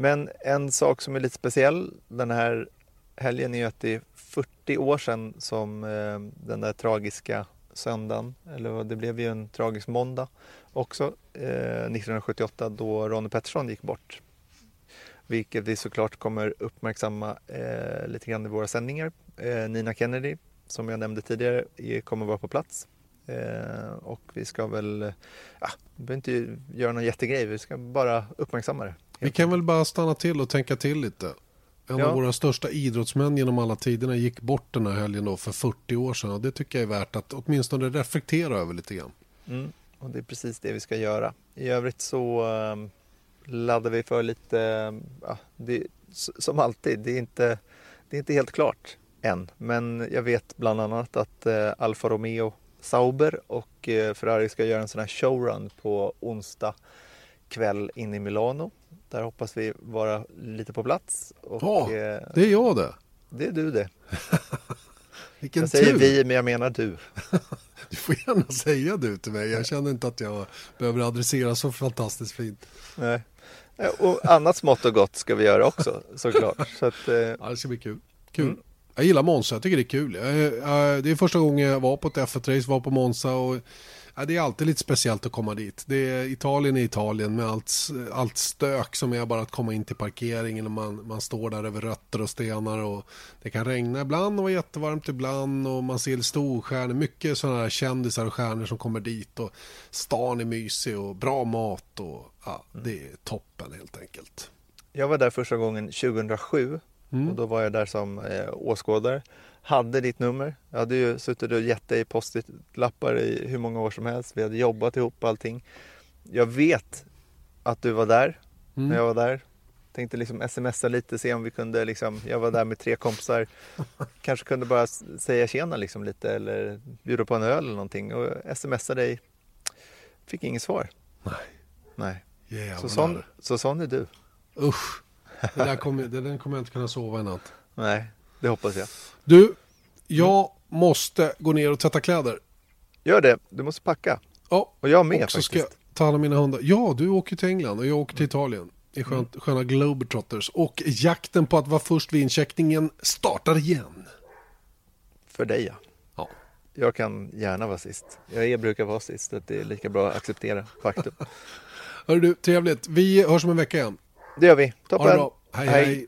Men en sak som är lite speciell den här helgen är ju att det är 40 år sedan som eh, den där tragiska söndagen, eller det blev ju en tragisk måndag också, eh, 1978 då Ronnie Pettersson gick bort. Vilket vi såklart kommer uppmärksamma eh, lite grann i våra sändningar. Eh, Nina Kennedy, som jag nämnde tidigare, kommer vara på plats. Eh, och vi ska väl, eh, ja, vi behöver inte göra någon jättegrej, vi ska bara uppmärksamma det. Vi kan väl bara stanna till och tänka till lite. En Ja. av våra största idrottsmän genom alla tiderna gick bort den här helgen då för 40 år sedan och det tycker jag är värt att åtminstone reflektera över lite grann. Mm, och det är precis det vi ska göra. I övrigt så um, laddar vi för lite, um, ja, det, som alltid, det är, inte, det är inte helt klart än. Men jag vet bland annat att uh, Alfa Romeo Sauber och uh, Ferrari ska göra en sån här showrun på onsdag kväll in i Milano. Där hoppas vi vara lite på plats. Och, Ja, eh, Det är jag det. det är du det. Vilken Jag säger tur. vi, men jag menar du. Du får gärna säga du till mig. Jag känner inte att jag behöver adressera så fantastiskt fint. Nej. Eh, Och annat smått och gott ska vi göra också såklart. Så att, eh, Ja, det ska bli kul. Kul. Mm. Jag gillar Monza, jag tycker det är kul. Jag, det är första gången jag var på ett F1-race, var på Monza och ja, det är alltid lite speciellt att komma dit. Det är, Italien är Italien med allt, allt stök som är bara att komma in till parkeringen och man, man står där över rötter och stenar och det kan regna ibland och vara jättevarmt ibland och man ser storstjärnor, mycket sådana här kändisar och stjärnor som kommer dit och stan är mysig och bra mat och ja, det är toppen helt enkelt. Jag var där första gången 2007 Mm. och då var jag där som eh, åskådare. Hade ditt nummer. Jag hade ju suttit och gett dig post-it-lappar i hur många år som helst. Vi hade jobbat ihop allting. Jag vet att du var där Mm. när jag var där. Tänkte liksom smsa lite, se om vi kunde liksom, jag var där med tre kompisar. Kanske kunde bara säga tjena liksom lite eller bjuda på en öl eller någonting och smsa dig. Fick inget svar. Nej. Nej. Jävlar. Så sån, så sån är du. Usch. Det där kommer, det där kommer jag inte kunna sova i natt. Nej, det hoppas jag. Du, jag måste gå ner och tvätta kläder. Gör det, du måste packa. Ja, Och jag med och så ska faktiskt. jag ta hand om mina hundar. Ja, du åker till England och jag åker till Italien. I skönt, Mm. sköna Globetrotters. Och jakten på att vara först vid incheckningen startar igen. För dig ja. Ja. Jag kan gärna vara sist. Jag är, brukar vara sist, så att det är lika bra att acceptera faktum. Hörru du, trevligt. Vi hörs om en vecka igen. Det gör vi. Toppen. Ha det bra. hej. hej.